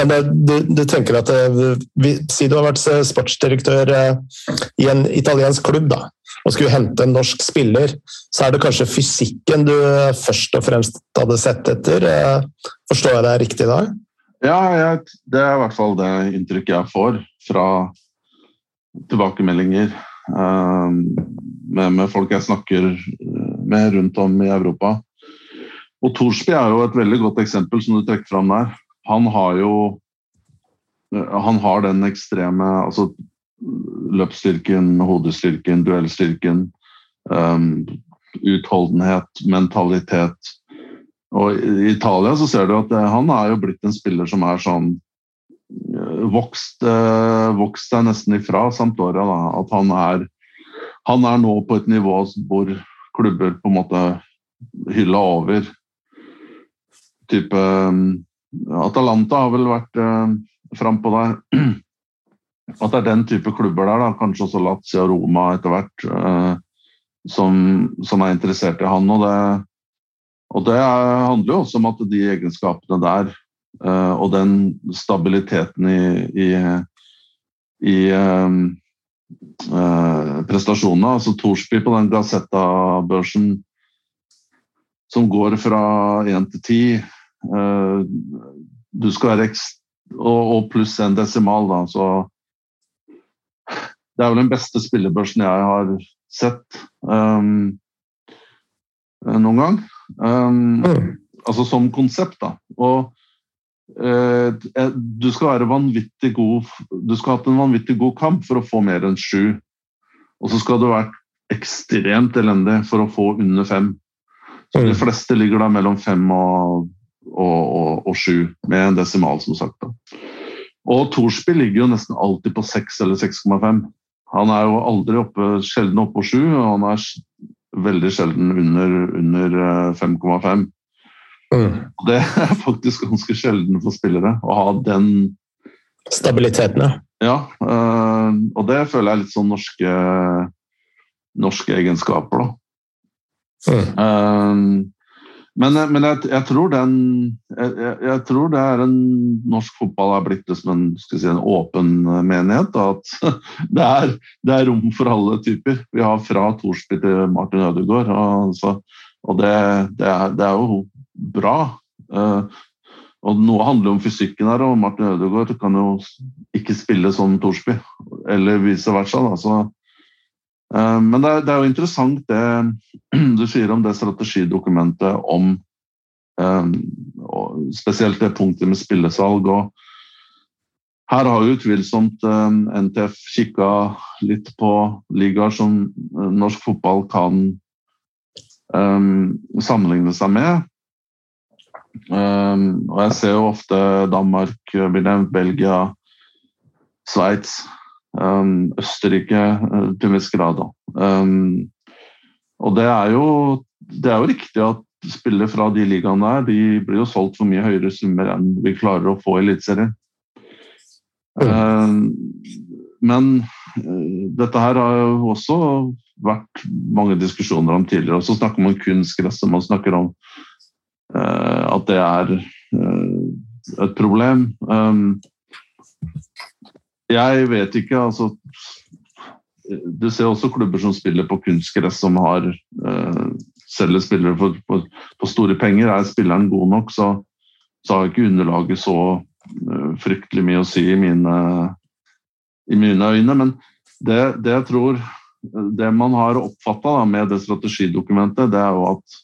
men det, du, du, tenker at vi, Si du har vært sportsdirektør i en italiensk klubb, da og skulle hente en norsk spiller, så er det kanskje fysikken du først og fremst hadde sett etter. Eh, forstår jeg deg riktig da? Ja, jeg, det er i hvert fall det inntrykket jeg får fra tilbakemeldinger med, med, folk jeg snakker med rundt om i Europa. Og Thorsby er jo et veldig godt eksempel som du trekker fram der. Han har jo han har den ekstreme altså løpsstyrken, hodestyrken, duellstyrken, um, utholdenhet, mentalitet. Og I Italia så ser du at det, han er jo blitt en spiller som er sånn vokst, uh, vokst seg nesten ifra Sampdoria. Da. At han er, han er nå på et nivå hvor klubber på en måte hylla over. Type um, Atalanta har vel vært eh, frampå der. At det er den type klubber der, da, kanskje også Lazio og Roma etter hvert, eh, som, som, er interessert i han. Og det, og det handler jo også om at de egenskapene der og den stabiliteten i, i, i um, uh, prestasjonene. Altså Torsby på den Gazetta-børsen som går fra 1 til 10. Uh, du skal være og, pluss en desimal, da, så Det er vel den beste spillebørsen jeg har sett um, noen gang. Um. Altså som konsept, da. Og du skal være vanvittig god Du skal ha hatt en vanvittig god kamp for å få mer enn sju. Og så skal du ha vært ekstremt elendig for å få under fem. Så De mm. fleste ligger da mellom fem og og, og, 7, med en desimal, som sagt. Da. Og Torsby ligger jo nesten alltid på 6 eller 6,5. Han er jo aldri oppe, sjelden oppe på 7, og han er veldig sjelden under, under 5,5. Eh, mm. Det er faktisk ganske sjelden for spillere å ha den Stabiliteten, ja. Ja, øh, og det føler jeg er litt sånn norske, norske egenskaper, da. Mm. Uh, men, men jeg, jeg, tror den jeg, jeg, tror det er en Norsk fotball er blitt som en, si, en åpen menighet. At det er, det er, rom for alle typer. Vi har fra Thorsby til Martin Ødegaard. Og, så, og det, det, er, det, er, jo bra. Eh, og Noe handler om fysikken her, og Martin Ødegaard kan jo ikke spille som Thorsby. Eller vice versa. Da. Så Eh, men det er, det er, jo interessant det du sier om det strategidokumentet om um, spesielt det punktet med spillesalg. og her har jo utvilsomt NTF kikka litt på ligaer som norsk fotball kan um, sammenligne seg med. Og jeg ser jo ofte Danmark blir nevnt, Belgia, Sveits. Um, Østerrike uh, til en viss grad. Um, og det er, jo, det er jo riktig at spillere fra de ligaene der de blir jo solgt for mye høyere summer enn vi klarer å få i Eliteserien. Um, men uh, dette her har jo også vært mange diskusjoner om tidligere. Og så snakker man kunstgress, man snakker om at det er et problem. Um, jeg vet ikke, altså Du ser også klubber som spiller på kunstgress, som har uh, selger spillere for, for, for, store penger. Er spilleren god nok, så, så har ikke underlaget så fryktelig mye å si i mine, i mine øyne. Men det, det, jeg tror Det man har oppfatta med det strategidokumentet, det er jo at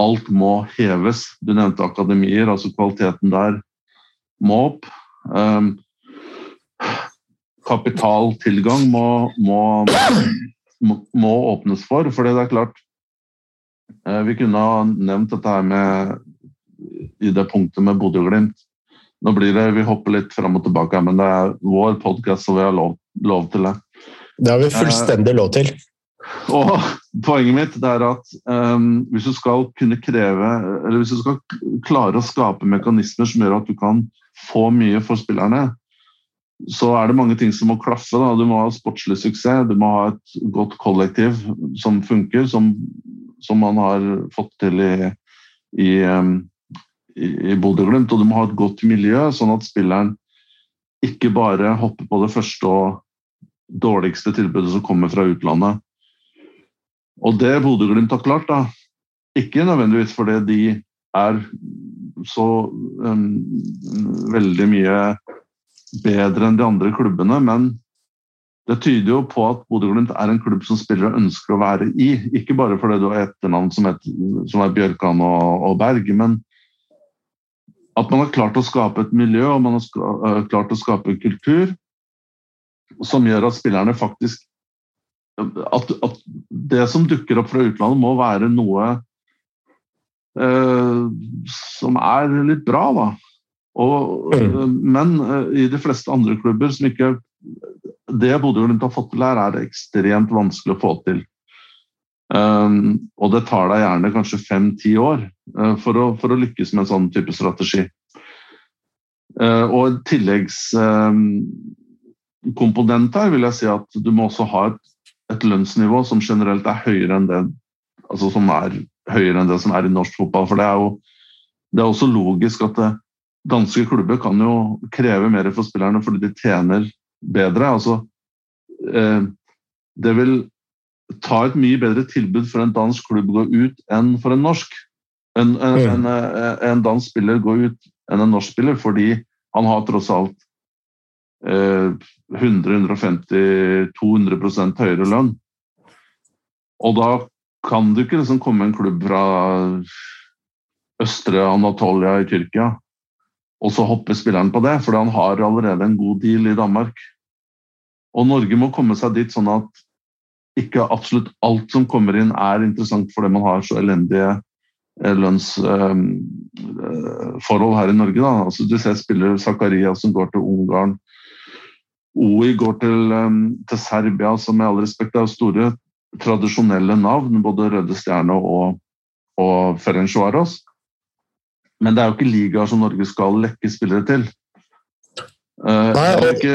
alt må heves. Du nevnte akademier, altså kvaliteten der må opp. Um, kapitaltilgang må, må, må, åpnes for. For det er klart eh, Vi kunne ha nevnt dette her med i det punktet med Bodø-Glimt. Nå blir det, Vi hopper litt fram og tilbake, men det er vår podkast, så vi har lov, lov, til det. Det har vi fullstendig lov til. Og Poenget mitt er at um, hvis du skal kunne kreve, eller hvis du skal klare å skape mekanismer som gjør at du kan få mye for spillerne, så er det mange ting som må klaffe. Da. Du må ha sportslig suksess, du må ha et godt kollektiv som funker, som, som man har fått til i, i, i, i Bodø-Glimt. Og du må ha et godt miljø, sånn at spilleren ikke bare hopper på det første og dårligste tilbudet som kommer fra utlandet. Og det Bodø-Glimt har klart, da, ikke nødvendigvis fordi de er så um, veldig mye bedre enn de andre klubbene, men det tyder jo på at Bodø-Glimt er en klubb som spillere ønsker å være i. Ikke bare fordi du har etternavn som, et, som er Bjørkan og, og, Berg, men at man har klart å skape et miljø og man har klart å skape en kultur som gjør at spillerne faktisk at, at det som dukker opp fra utlandet, må være noe eh, som er litt bra. da. Og, mm. Men eh, i de fleste andre klubber som ikke Det Bodø-Glimt har fått til her, er det ekstremt vanskelig å få til. Um, og det tar deg gjerne kanskje fem-ti år uh, for, å, for, å, lykkes med en sånn type strategi. Uh, og tilleggskomponent um, her vil jeg si at du må også ha et, et, lønnsnivå som generelt er høyere enn det altså som er høyere enn det som er i norsk fotball. For det er jo det er også logisk at det, danske klubber kan jo kreve mer for spillerne fordi de tjener bedre. Altså, eh, det vil ta et mye bedre tilbud for en dansk klubb å gå ut enn for en norsk. En, en, mm. en, eh, en dansk spiller går ut enn en norsk spiller fordi han har tross alt eh, 100-150-200 høyere lønn. Og da kan du ikke liksom komme en klubb fra østre Anatolia i Tyrkia og så hopper spilleren på det, fordi han har allerede en god deal i Danmark. Og Norge må komme seg dit sånn at ikke absolutt alt som kommer inn, er interessant fordi man har så elendige eh, lønnsforhold eh, her i Norge. Da. Altså, du ser spiller Zakaria som går til Ungarn. OI går til, eh, til Serbia, som med all respekt er store tradisjonelle navn, både Røde Stjerne og, og Ferencvaros. Men det er jo ikke ligaer som Norge skal lekke spillere til. Uh, heller, ikke,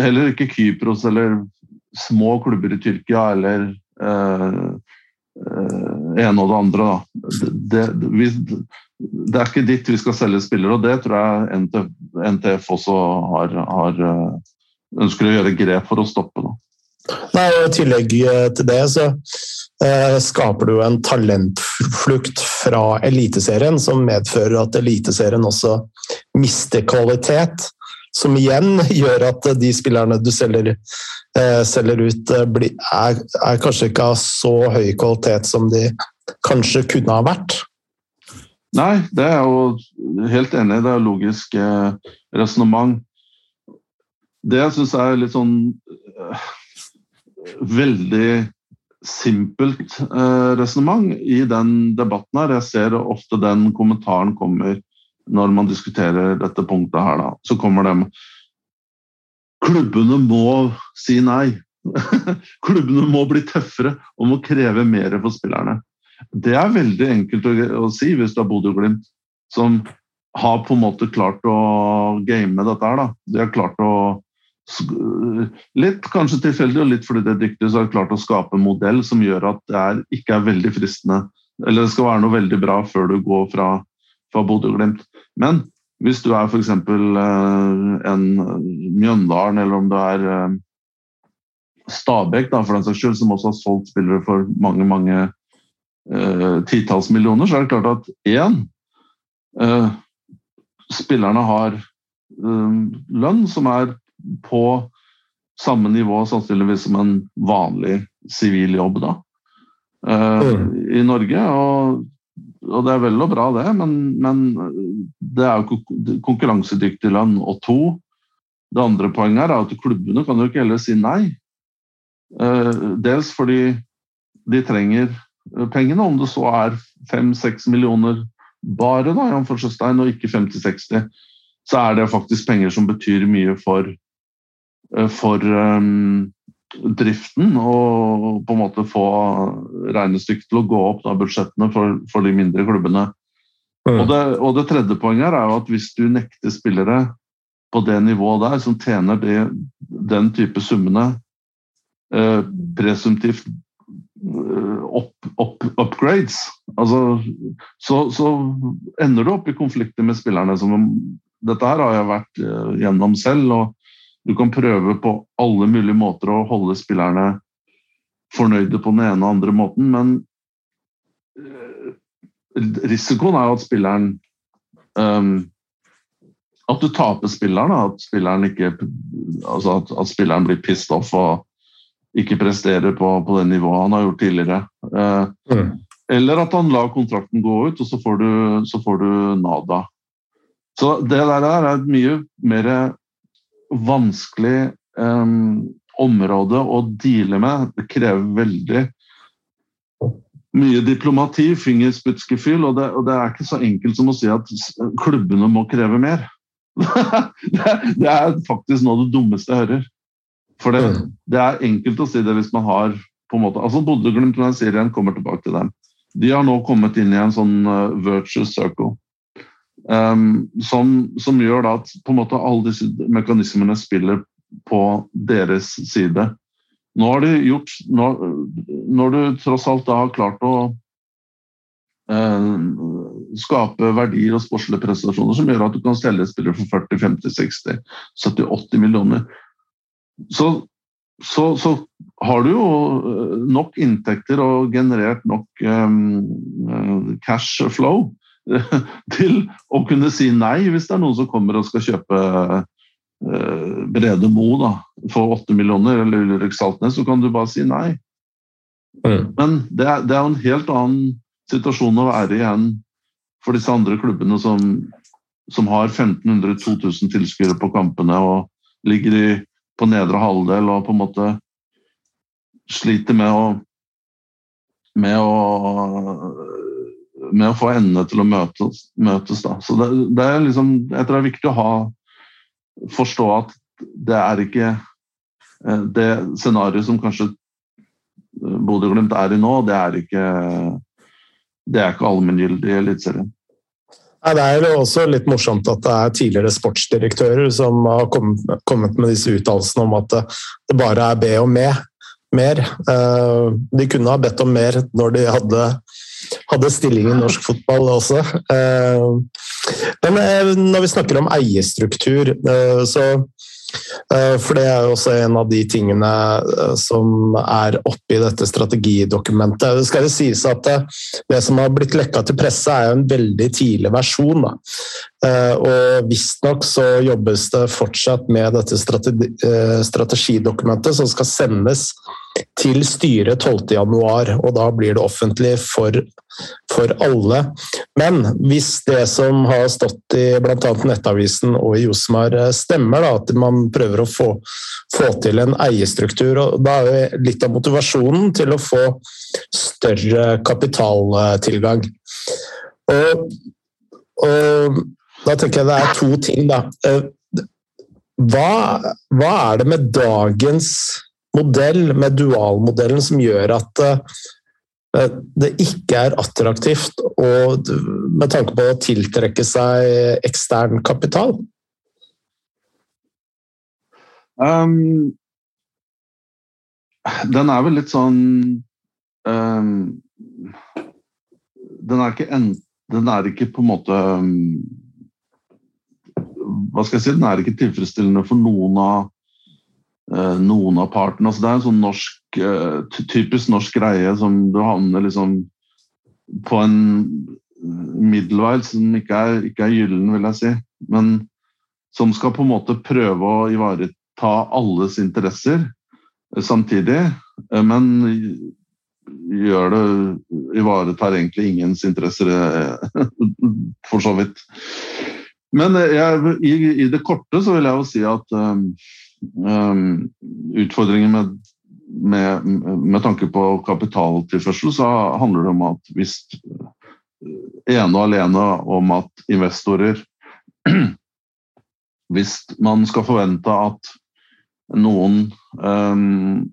heller, ikke, Kypros eller små klubber i Tyrkia eller uh, uh, ene og det andre. Det, det, vi, det, er ikke dit vi skal selge spillere, og det tror jeg NTF, NTF også har, har, ønsker å gjøre grep for å stoppe. Da. Nei, I tillegg til det så Eh, skaper du en talentflukt fra Eliteserien som medfører at Eliteserien også mister kvalitet. Som igjen gjør at de spillerne du selger, eh, selger ut, eh, er, er, kanskje ikke av så høy kvalitet som de kanskje kunne ha vært. Nei, det er jo helt enig. Det er logisk eh, resonnement. Det jeg syns er litt sånn eh, veldig simpelt eh, resonnement i den debatten her. Jeg ser ofte den kommentaren kommer når man diskuterer dette punktet her. Da. Så kommer det Klubbene må si nei. Klubbene må bli tøffere og må kreve mer for spillerne. Det er veldig enkelt å, å si hvis du har Bodø-Glimt, som har på en måte klart å game dette her. Da. De har klart å Litt kanskje tilfeldig og litt fordi det er dyktig, så har de klart å skape en modell som gjør at det er, ikke er veldig fristende. Eller det skal være noe veldig bra før du går fra, fra Bodø-Glimt. Men hvis du er f.eks. Eh, en Mjøndalen, eller om du er eh, Stabæk, da, for den saks skyld, som også har solgt spillere for mange, mange uh, titalls millioner, så er det klart at én uh, Spillerne har uh, lønn som er på samme nivå sannsynligvis som en vanlig sivil jobb da, uh, mm. i Norge. Og, og, det er vel og bra, det, men, men det er jo konkurransedyktig lønn. Og to, det andre poenget er at klubbene kan jo ikke heller si nei. Uh, dels fordi de trenger pengene, om det så er 5-6 millioner bare, da, og ikke 50-60, så er det faktisk penger som betyr mye for Eh, for um, driften og på en måte få regnestykket til å gå opp, da, budsjettene for, for, de mindre klubbene. Mm. Og, det, og, det, tredje poenget er jo at hvis du nekter spillere på det nivået der, som tjener de, den type summene, eh, presumptivt opp, eh, opp, upgrades, altså, så, så, ender du opp i konflikter med spillerne. Som, dette her har jeg vært uh, gjennom selv. og du kan prøve på alle mulige måter å holde spillerne fornøyde på den ene og andre måten, men eh, risikoen er jo at spilleren um, At du taper spilleren, at spilleren ikke altså at, at, spilleren blir pissed off og ikke presterer på, på det nivået han har gjort tidligere. Uh, mm. Eller at han lar kontrakten gå ut, og så får du, så får du nada. Så det der er mye mer vanskelig um, område å deale med. Det krever veldig mye diplomati, fingerspitsgefühl, og, og det er ikke så enkelt som å si at klubbene må kreve mer. det, er faktisk noe av det dummeste jeg hører. For det, mm. det, er enkelt å si det hvis man har på en måte, altså Bodø-Glimt og igjen, kommer tilbake til dem. De har nå kommet inn i en sånn uh, virtuous circle. Um, som, som, gjør at på en måte alle disse mekanismene spiller på deres side. Nå har de gjort når, når du tross alt da har klart å uh, skape verdier og sportslige prestasjoner som gjør at du kan selge spillere for 40, 50, 60, 70, 80 millioner. Så, så, så har du jo eh, nok inntekter og generert nok um, cash flow til å kunne si nei hvis det er noen som kommer og skal kjøpe eh, Brede Mo da, for 8 millioner, eller Ulrik Saltnes, så kan du bare si nei. Mm. Men det er, det er en helt annen situasjon å være i enn for disse andre klubbene som, som har 1500-2000 tilskuere på kampene og ligger i, på nedre halvdel og på en måte sliter med å med å, med å få endene til å møtes. møtes. Så det, det, er liksom, jeg tror det er viktig å ha, forstå at det er ikke eh, det scenarioet som kanskje Bodø-Glimt er i nå, det er ikke, det er ikke allmenngyldig i Eliteserien. Det er jo også litt morsomt at det er tidligere sportsdirektører som har kommet med disse uttalelsene om at det bare er be om mer. Eh, de kunne ha bedt om mer når de hadde, hadde stilling i norsk fotball også. Eh, men eh, når vi snakker om eierstruktur, så Eh, for det er jo også en av de tingene som er oppe i dette strategidokumentet. Det skal jo sies at det, som har blitt lekka til presse, er jo en veldig tidlig versjon. Da. Og visstnok så jobbes det fortsatt med dette strategidokumentet som skal sendes til styret 12.1, og da blir det offentlig for, for, alle. Men hvis det som har stått i bl.a. Nettavisen og i Josmar stemmer, da, at man prøver å få, få, til en eierstruktur, og da er det litt av motivasjonen til å få større kapitaltilgang. Og, og da tenker jeg det er to ting, da. Hva, hva er det med dagens modell, med dualmodellen, som gjør at eh, det ikke er attraktivt å, med tanke på å tiltrekke seg ekstern kapital? Um, den er vel litt sånn um, Den er ikke en, Den er ikke på en måte um, Hva skal jeg si? Den er ikke tilfredsstillende for noen av Eh, noen av partene. Altså, det er en sånn norsk, eh, typisk norsk greie som du havner liksom på en middelvei som ikke er, ikke er gyllen, vil jeg si. Men som skal på en måte prøve å ivareta alles interesser eh, samtidig. Men gjør det Ivaretar egentlig ingens interesser, for så vidt. Men jeg, i, i, det korte så vil jeg jo si at utfordringen med, med, med, tanke på kapitaltilførsel, så handler det om at hvis eh, ene og alene om at investorer Hvis man skal forvente at noen um,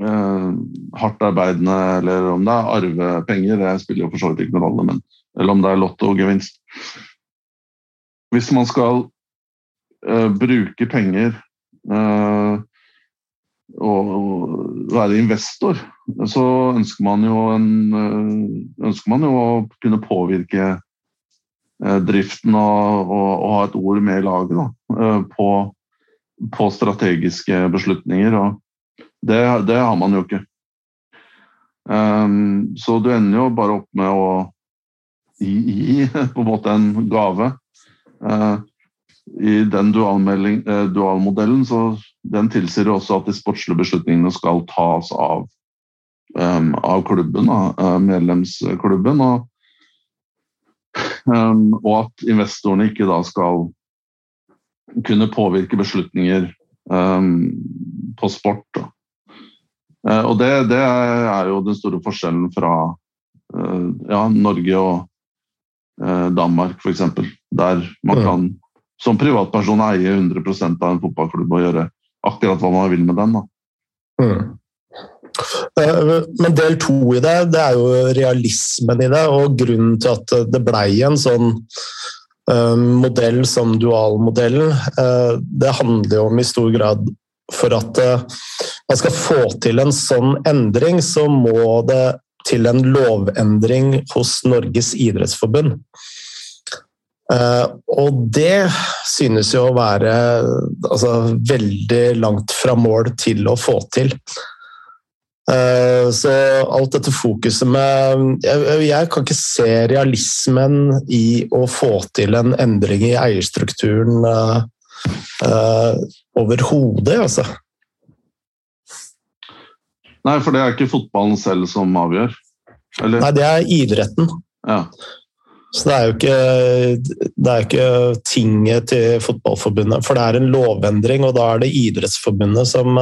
uh, hardt arbeidende, eller om det er arvepenger, det spiller jo for så vidt ikke noen rolle, men, eller om det er lottogevinst Hvis man skal uh, bruke penger og eh, være investor, så ønsker man jo, en, eh, ønsker man jo å kunne påvirke eh, driften og, og, og ha et ord med i laget på, på, strategiske beslutninger. Og det, det, har man jo ikke. Så du ender jo bare opp med å gi, gi på en måte en gave. Uh, i den eh, dualmodellen så den tilsier også at de sportslige beslutningene skal tas av, um, av klubben, av medlemsklubben. Og, um, og, at investorene ikke da skal kunne påvirke beslutninger um, på sport. Uh, og det, det, er jo den store forskjellen fra ja, Norge og Danmark, f.eks. Der man kan som privatperson eie 100 av en fotballklubb og gjøre akkurat hva man vil med den. Mm. Eh, men del to i det, det er jo realismen i det, og grunnen til at det blei en sånn uh, modell som dualmodellen, uh, det handler jo om i stor grad for at man skal få til en sånn endring, så må det til en lovendring hos Norges idrettsforbund. Uh, og det synes jo å være altså, veldig langt fra mål til å få til. Uh, så alt dette fokuset med jeg, jeg, kan ikke se realismen i å få til en endring i eierstrukturen uh, overhodet, altså. Nei, for det er ikke fotballen selv som avgjør? Eller? Nei, det er idretten. Ja. Så det er jo ikke, det er ikke tinget til Fotballforbundet, for det er en lovendring, og da er det Idrettsforbundet som,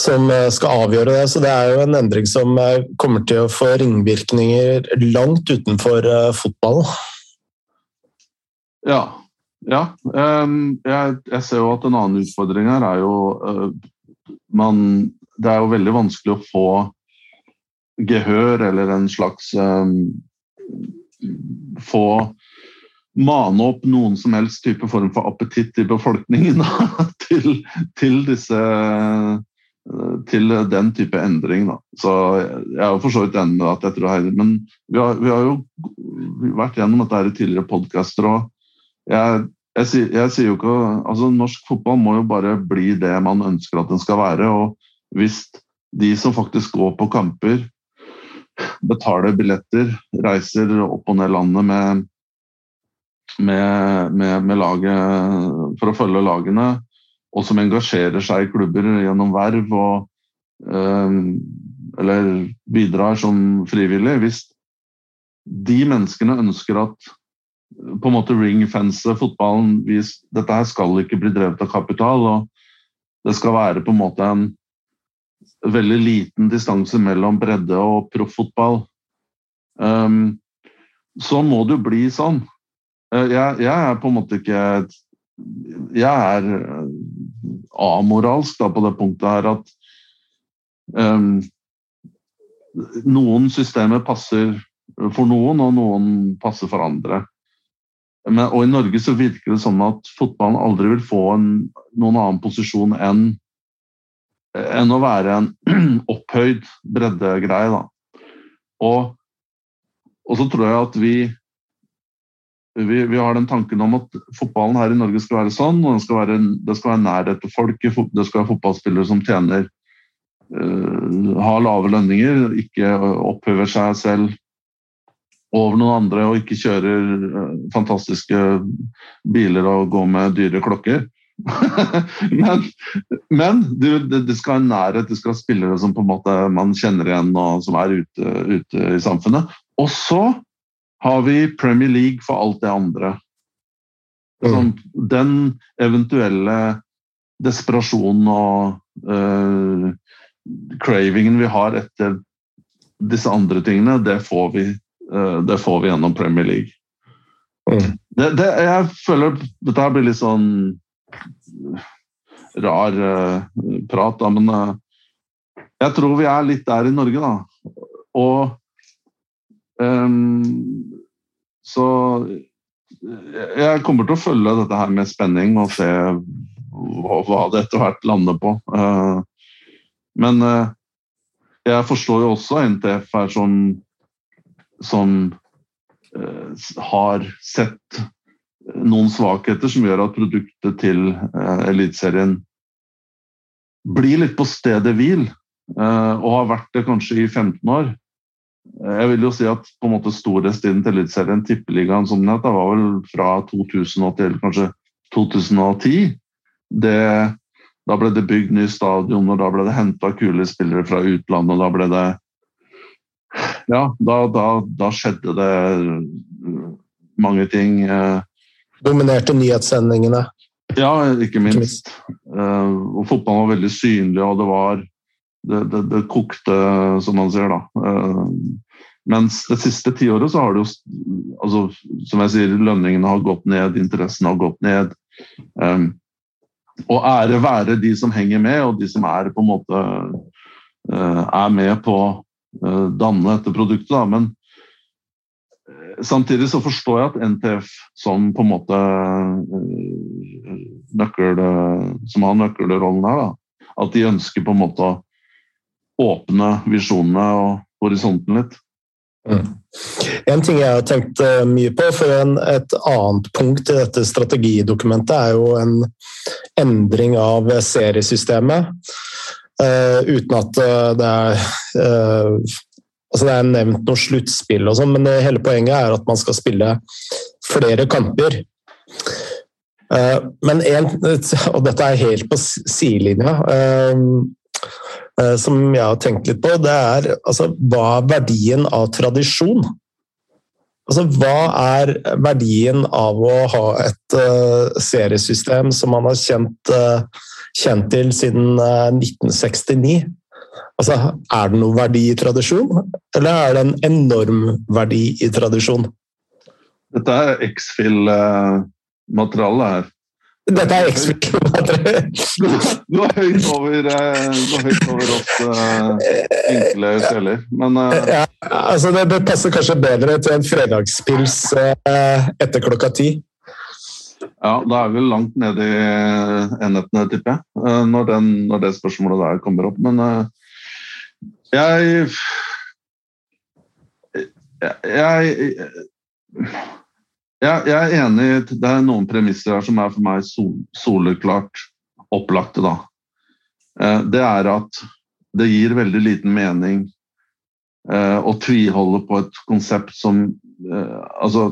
som skal avgjøre det. Så det er jo en endring som kommer til å få ringvirkninger langt utenfor fotballen. Ja. ja. Jeg, jeg, ser jo at en annen utfordring her er jo man, Det er jo veldig vanskelig å få gehør eller en slags få mane opp noen som helst type form for appetitt i befolkningen til, til, disse til den type endring. Da. Så Jeg er for så vidt enig med at jeg tror Heidi, Men vi har, vi har, jo vært gjennom dette her i tidligere podkaster. Jeg, jeg, jeg, sier jo ikke altså Norsk fotball må jo bare bli det man ønsker at den skal være. og Hvis de som faktisk går på kamper, betaler billetter, reiser opp og ned landet med, med, med, med laget for å følge lagene, og som engasjerer seg i klubber gjennom verv og øh, eller bidrar som frivillig. Hvis de menneskene ønsker at på en måte ringfence fotballen hvis Dette her skal ikke bli drevet av kapital, og det skal være på en måte en veldig liten distanse mellom bredde og profffotball. Um, så må det jo bli sånn. Uh, jeg, jeg, er på en måte ikke Jeg er uh, amoralsk da, på det punktet her at um, noen systemer passer for noen, og noen passer for andre. Men, og I Norge så virker det sånn at fotballen aldri vil få en, noen annen posisjon enn enn å være en opphøyd breddegreie. Og, og så tror jeg at vi, vi, vi har den tanken om at fotballen her i Norge skal være sånn, og skal være, det skal være nærhet til folk. Det skal være fotballspillere som tjener uh, har lave lønninger, ikke opphøver seg selv over noen andre og ikke kjører uh, fantastiske biler og går med dyre klokker. men, men det, det, skal ha nærhet, det skal ha spillere som på en måte man kjenner igjen og som er ute, ute i samfunnet. Og så har vi Premier League for alt det andre. Sånn, den eventuelle desperasjonen og uh, cravingen vi har etter disse andre tingene, det får vi, uh, det får vi gjennom Premier League. Mm. Det, det, jeg føler dette blir litt sånn rar uh, prat, da, men uh, jeg tror vi er litt der i Norge, da. Og um, Så jeg kommer til å følge dette her med spenning og se hva, det etter hvert lander på. Men jeg forstår jo også NTF er sånn som har sett noen svakheter som gjør at produktet til uh, Eliteserien blir litt på stedet hvil, uh, og har vært det kanskje i 15 år. Uh, jeg vil jo si at på en måte storhetstiden til Eliteserien, Tippeligaen som den het, var vel fra 2000 til kanskje 2010. Det, da ble det bygd ny stadion, og da ble det henta kule spillere fra utlandet. og Da ble det Ja, da, da, da skjedde det mange ting. Uh, dominerte nyhetssendingene. Ja, ikke minst. Uh, og fotballen var veldig synlig, og det var Det, det, det kokte, som man ser, da. Uh, mens det siste tiåret så har det jo altså, Som jeg sier, lønningene har gått ned, interessen har gått ned. Um, og ære være de som henger med, og de som er på en måte er med på å danne dette produktet. Da. Men Samtidig så forstår jeg at NTF som på en måte nøkkel, som har nøkkelrollen her, da, at de ønsker på en måte å åpne visjonene og horisonten litt. Mm. En ting jeg har tenkt eh, mye på, for en, et annet punkt i dette strategidokumentet er jo en endring av seriesystemet. Uh, uten at det er uh, altså Det er nevnt noe sluttspill og sånn, men hele poenget er at man skal spille flere kamper. men en, og dette er helt på sidelinja som jeg har tenkt litt på, det er altså, hva er verdien av tradisjon? Altså, hva er verdien av å ha et uh, seriesystem som man har kjent, uh, kjent til siden uh, 1969? Altså, er det noe verdi i tradisjon, eller er det en enorm verdi i tradisjon? Dette er X-Fill-materiale her. Dette er X-Fill-materiale. Du er høyt over, høyt over oss enkle sjeler, men ja, altså det, passer kanskje bedre til en fredagspils etter klokka ti. Ja, da er vi langt nede i enhetene, tipper jeg, når, den, når det spørsmålet der kommer opp. Men jeg jeg, jeg, er enig Det er noen premisser her som er for meg sol, soleklart opplagte. da. Det er at det gir veldig liten mening å tviholde på et konsept som Altså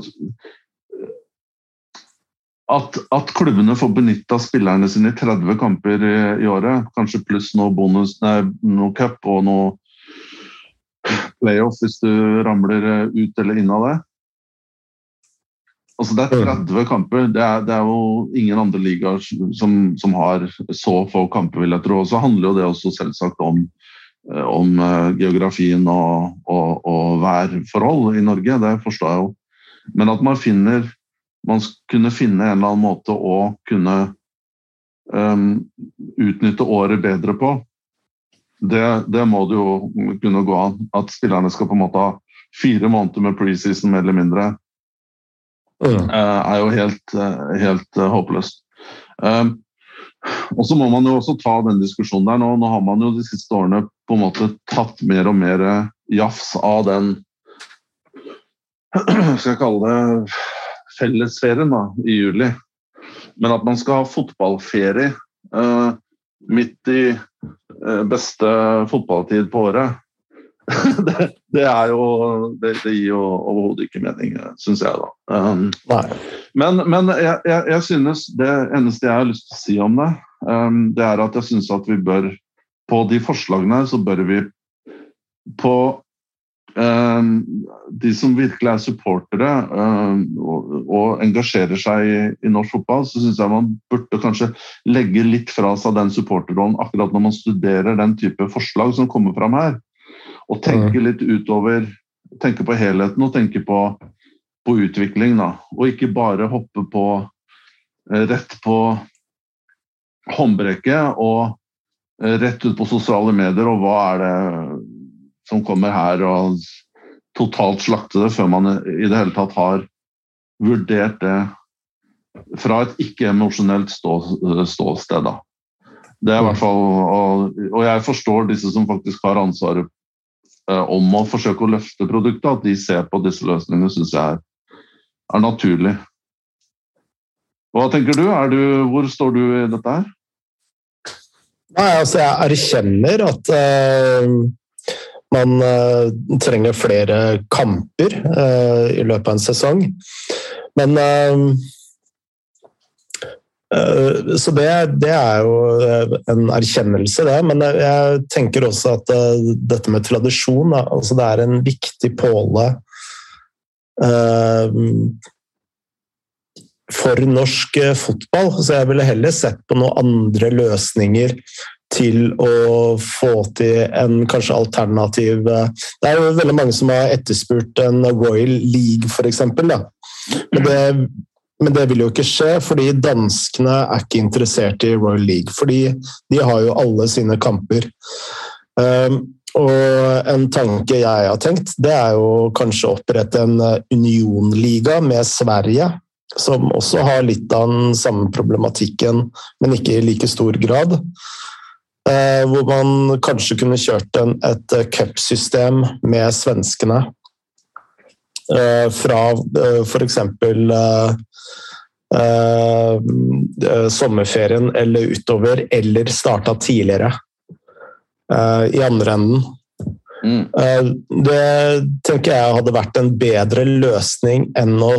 at, at, klubbene får benytta spillerne sine i 30 kamper i, i året, kanskje pluss noe bonus, nei, noe cup og noe playoff hvis du ramler eh, ut eller inn av det. Altså Det er 30 mm. kamper. Det er, det er jo ingen andre ligaer som, som, har så få kamper, vil jeg tro. Og så handler jo det også selvsagt om, eh, om uh, geografien og, og, og, værforhold i Norge. Det forstår jeg jo. Men at man finner Man kunne finne en eller annen måte å kunne um, utnytte året bedre på det, det, må det jo kunne gå an. At spillerne skal på en måte ha fire måneder med preseason, mer eller mindre, mm. er jo helt, eh, helt eh, håpløst. Um, og så må man jo også ta den diskusjonen der. Nå, nå har man jo de siste årene på en måte tatt mer og mer jafs av den skal jeg kalle det fellesferien da, i juli. Men at man skal ha fotballferie uh, midt i Eh, beste fotballtid på året. det, det, er jo Det, det gir jo overhodet ikke mening, syns jeg, da. Um, men, men jeg, jeg, jeg, synes det eneste jeg har lyst til å si om det, um, det er at jeg synes at vi bør På de forslagene så bør vi på de som virkelig er supportere ehm, og engasjerer seg i norsk fotball, så syns jeg man burde kanskje legge litt fra seg den supporterrollen akkurat når man studerer den type forslag som kommer fram her. Og tenke mm. litt utover Tenke på helheten og tenke på, på utvikling, da. Og ikke bare hoppe på eh, rett på håndbrekket og eh, rett ut på sosiale medier, og hva er det som kommer her og totalt slakte det, før man i det hele tatt har vurdert det fra et ikke-emosjonelt stå, ståsted. Da. Det er i hvert fall, og, jeg forstår disse som faktisk har ansvaret eh, om å forsøke å løfte produktet, at de ser på disse løsningene, syns jeg er, er, naturlig. Hva tenker du? du? Hvor står du i dette her? Nei, altså Jeg erkjenner at uh, man uh, trenger flere kamper uh, i løpet av en sesong. Men uh, Så det, det, er jo en erkjennelse, det. Men jeg tenker også at dette med tradisjon altså det er en viktig påle for norsk fotball. Så jeg ville heller sett på noen andre løsninger til å få til en kanskje alternativ eh, Det er jo veldig mange som har etterspurt en Royal League, f.eks. Men men det vil jo ikke skje, fordi danskene er ikke interessert i Royal League. Fordi de har jo alle sine kamper. Um, og en tanke jeg har tenkt, det er jo kanskje å opprette en unionliga med Sverige. Som også har litt av den samme problematikken, men ikke i like stor grad. Eh, hvor man kanskje kunne kjørt en, et cupsystem med svenskene. Eh, fra eh, f.eks. Eh, eh, sommerferien eller utover, eller starta tidligere eh, i andre enden. Mm. Eh, Det tenker jeg hadde vært en bedre løsning enn å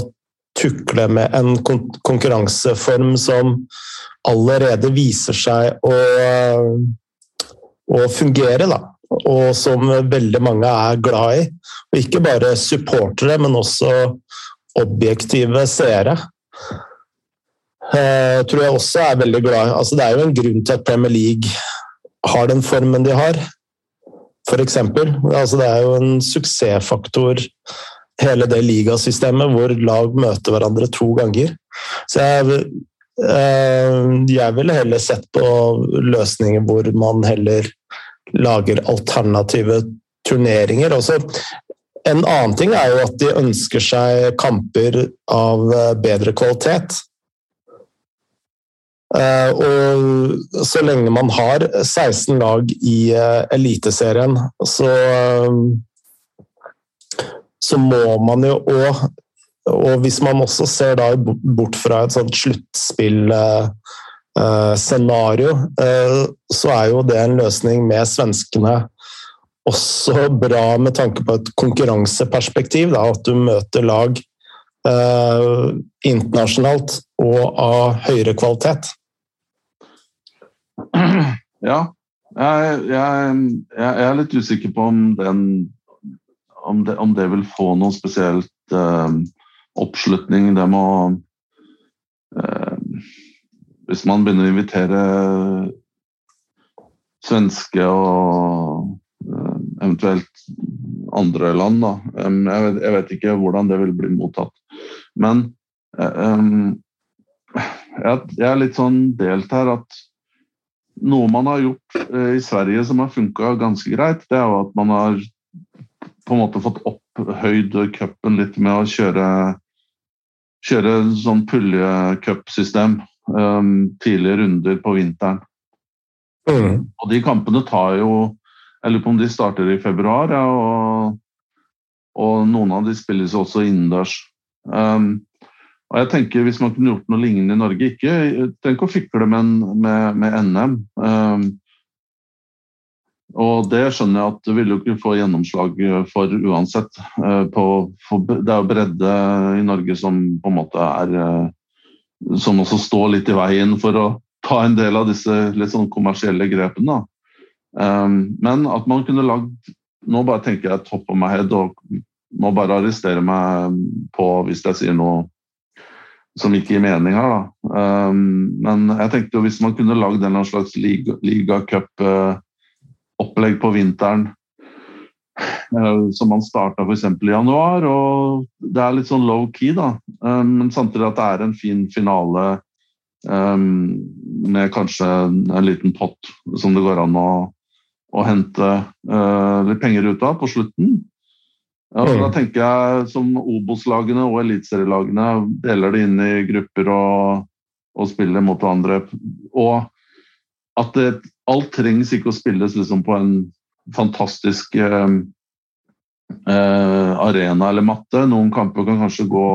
tukle med en kon konkurranseform som allerede viser seg å, å fungere, da. Og som veldig mange er glad i. Og ikke bare supportere, men også objektive seere. Eh, tror jeg også er veldig glad. Altså, det er jo en grunn til at Premier League har den formen de har eksempel. Altså, det er jo en suksessfaktor, hele det ligasystemet, hvor lag møter hverandre to ganger. Så jeg, eh, jeg ville heller sett på løsninger hvor man heller lager alternative turneringer. Også, en annen ting er jo at de ønsker seg kamper av eh, bedre kvalitet. Eh, og så lenge man har 16 lag i Eliteserien, så så må man jo òg Og hvis man også ser da bort fra et sånt sluttspillscenario, så er jo det en løsning med svenskene også bra med tanke på et konkurranseperspektiv. Da, at du møter lag eh, internasjonalt og av høyere kvalitet. Ja. Jeg, jeg, jeg, er litt usikker på om, den, om, det, om det vil få noen spesielt eh, oppslutning. Det må eh, Hvis man begynner å invitere svenske og eh, eventuelt andre land, da. Jeg vet, jeg vet, ikke hvordan det vil bli mottatt. Men eh, jeg er litt sånn delt her at noe man har gjort eh, i Sverige som har funka ganske greit, det er jo at man har på en måte fått opphøyd cupen litt med å kjøre kjøre sånn puljecupsystem um, tidlige runder på vinteren. Mm. Og de kampene tar jo Jeg lurer på om de starter i februar, ja, og, og noen av de spilles også innendørs. Um, og jeg tenker Hvis man kunne gjort noe lignende i Norge ikke, Tenk å fikle med, med, med NM. Um, og det skjønner jeg at du vil jo ikke få gjennomslag for uansett. Uh, på, for, det er jo bredde i Norge som på en måte er uh, Som også står litt i veien for å ta en del av disse litt sånn kommersielle grepene. Men at man kunne lagd Nå bare tenker jeg topp of my head og må bare arrestere meg på hvis jeg sier noe som ikke gir mening her, da. Men jeg tenkte jo hvis man kunne lagd en slags ligacup-opplegg på vinteren uh, som man starta f.eks. i januar, og det er litt sånn low-key, da. Um, men samtidig at det er en fin finale um, med kanskje en liten pott som det går an å, å hente uh, litt penger ut av på slutten. Ja, da tenker jeg som Obos-lagene og eliteserielagene deler det inn i grupper og, og spiller mot hverandre. Og at det, alt trengs ikke å spilles liksom på en fantastisk eh, eh, arena eller matte. Noen kamper kan kanskje gå,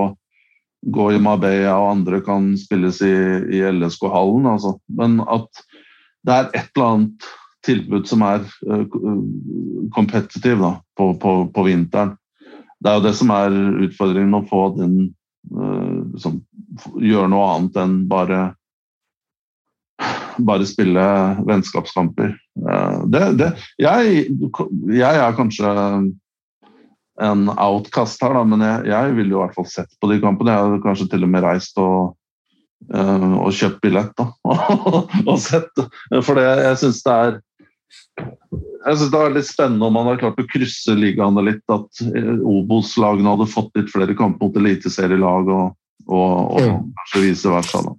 gå i Marbella, og andre kan spilles i, i LSK-hallen. Altså. Men at det er et eller annet tilbud som er uh, kompetitiv da, på, på, på vinteren det er jo det som er utfordringen, å få den uh, som gjør noe annet enn bare bare spille vennskapskamper. Uh, det, det, jeg, jeg, er kanskje en outcast her, da, men jeg, jeg ville i hvert fall sett på de kampene. Jeg hadde kanskje til og med reist og, uh, og kjøpt billett da, og sett. For det, jeg syns det er jeg synes Det er litt spennende om man har klart å krysse ligaene litt. At eh, Obos-lagene hadde fått litt flere kamper mot eliteserielag, og, og, og og kanskje vice versa. da.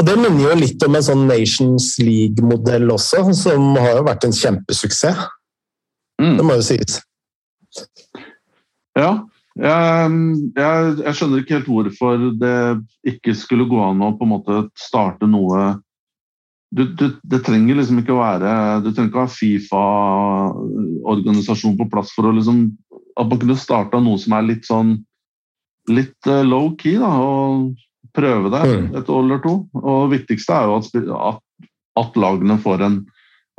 Og Det minner jo litt om en sånn Nations League-modell også, som har jo vært en kjempesuksess. Mm. Det må jo sies. Ja. Jeg, jeg, jeg, skjønner ikke helt hvorfor det ikke skulle gå an å på en måte starte noe du, du, det trenger liksom ikke å være Du trenger ikke å ha Fifa-organisasjon på plass for å liksom At man kunne starta noe som er litt sånn litt uh, low-key, da, og prøve det mm. et år eller to. Og det viktigste er jo at, at, lagene får en,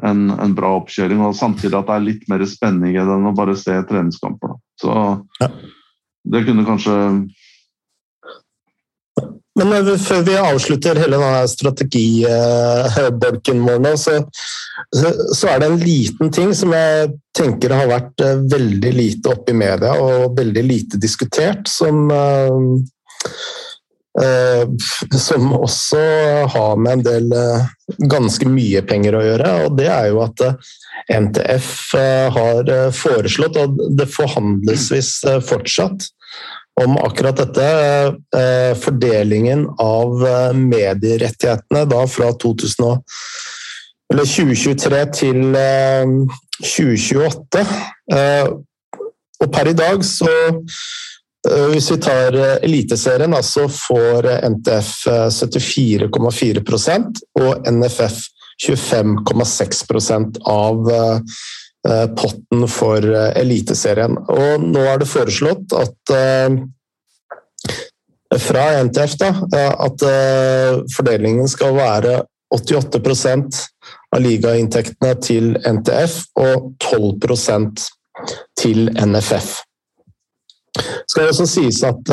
en, en, bra oppkjøring, og samtidig at det er litt mer spenning i enn å bare se treningskamper. Så ja. det kunne kanskje men eh, før vi avslutter hele denne strategibolken vår nå, så, så, er det en liten ting som jeg tenker har vært eh, veldig lite oppe i media og veldig lite diskutert, som, som også har med en del uh, ganske mye penger å gjøre. Og det er jo at NTF har foreslått, og det forhandles visst fortsatt, om akkurat dette. Eh, fordelingen av eh, medierettighetene da fra 2000, 2023 til 2028. Eh, og per i dag så hvis vi tar Eliteserien, så får NTF 74,4% og NFF 25,6% av Eh, potten for eh, Eliteserien. Og nå er det foreslått at eh, fra NTF da, at fordelingen skal være 88% av ligainntektene til NTF og 12% til NFF. Det skal også sies at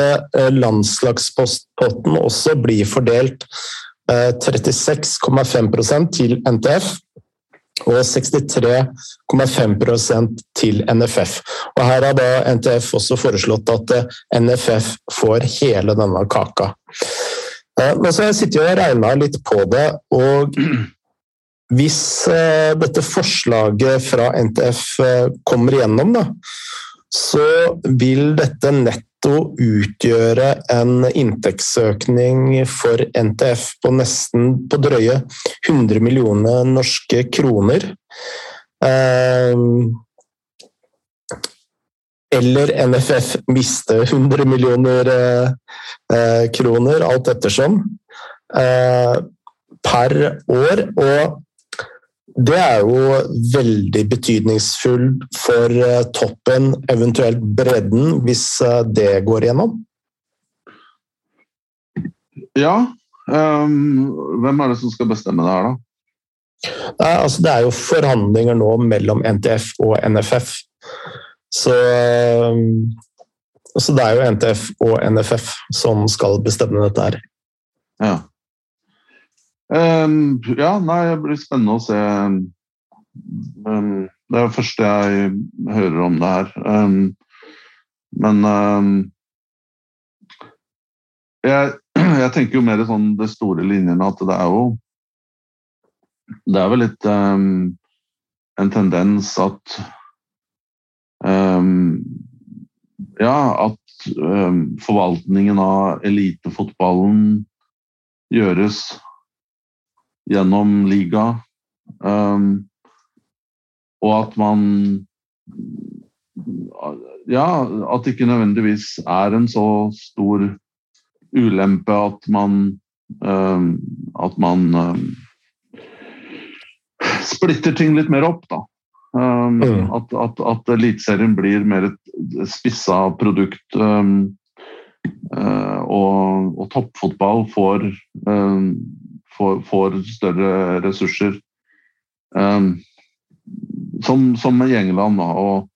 landslagspotten også blir fordelt 36,5% til NTF og 63,5% til NFF. Og Her har da NTF også foreslått at eh, NFF får hele denne kaka. Eh, men så har jeg sittet og regna litt på det, og hvis eh, dette forslaget fra NTF kommer igjennom, da, så vil dette netto utgjøre en inntektsøkning for NTF på nesten på drøye 100 millioner norske kroner. Ehm, eller NFF miste 100 millioner eh, kroner, alt ettersom, eh, per år. Og det er jo veldig betydningsfullt for eh, toppen, eventuelt bredden, hvis eh, det går gjennom. Ja. Um, hvem er det som skal bestemme det her, da? Altså det er jo forhandlinger nå mellom NTF og NFF. Så, ehm, så det er jo NTF og NFF som skal bestemme dette her. Ja. Um, ja, nei, det blir spennende å se. Um, det er det første jeg hører om det her. Um, men jeg, jeg, tenker jo mer sånn det store linjene at det er jo Det er vel litt en tendens at Ja, at forvaltningen av elitefotballen gjøres gjennom liga. Um, og at man Ja, at det ikke nødvendigvis er en så stor ulempe at man um, At man um, splitter ting litt mer opp, da. Um, mm. At, at, at Eliteserien blir mer et spissa produkt. Um, uh, og, og, toppfotball får um, får, får større ressurser. Um, som, som, England. Da, og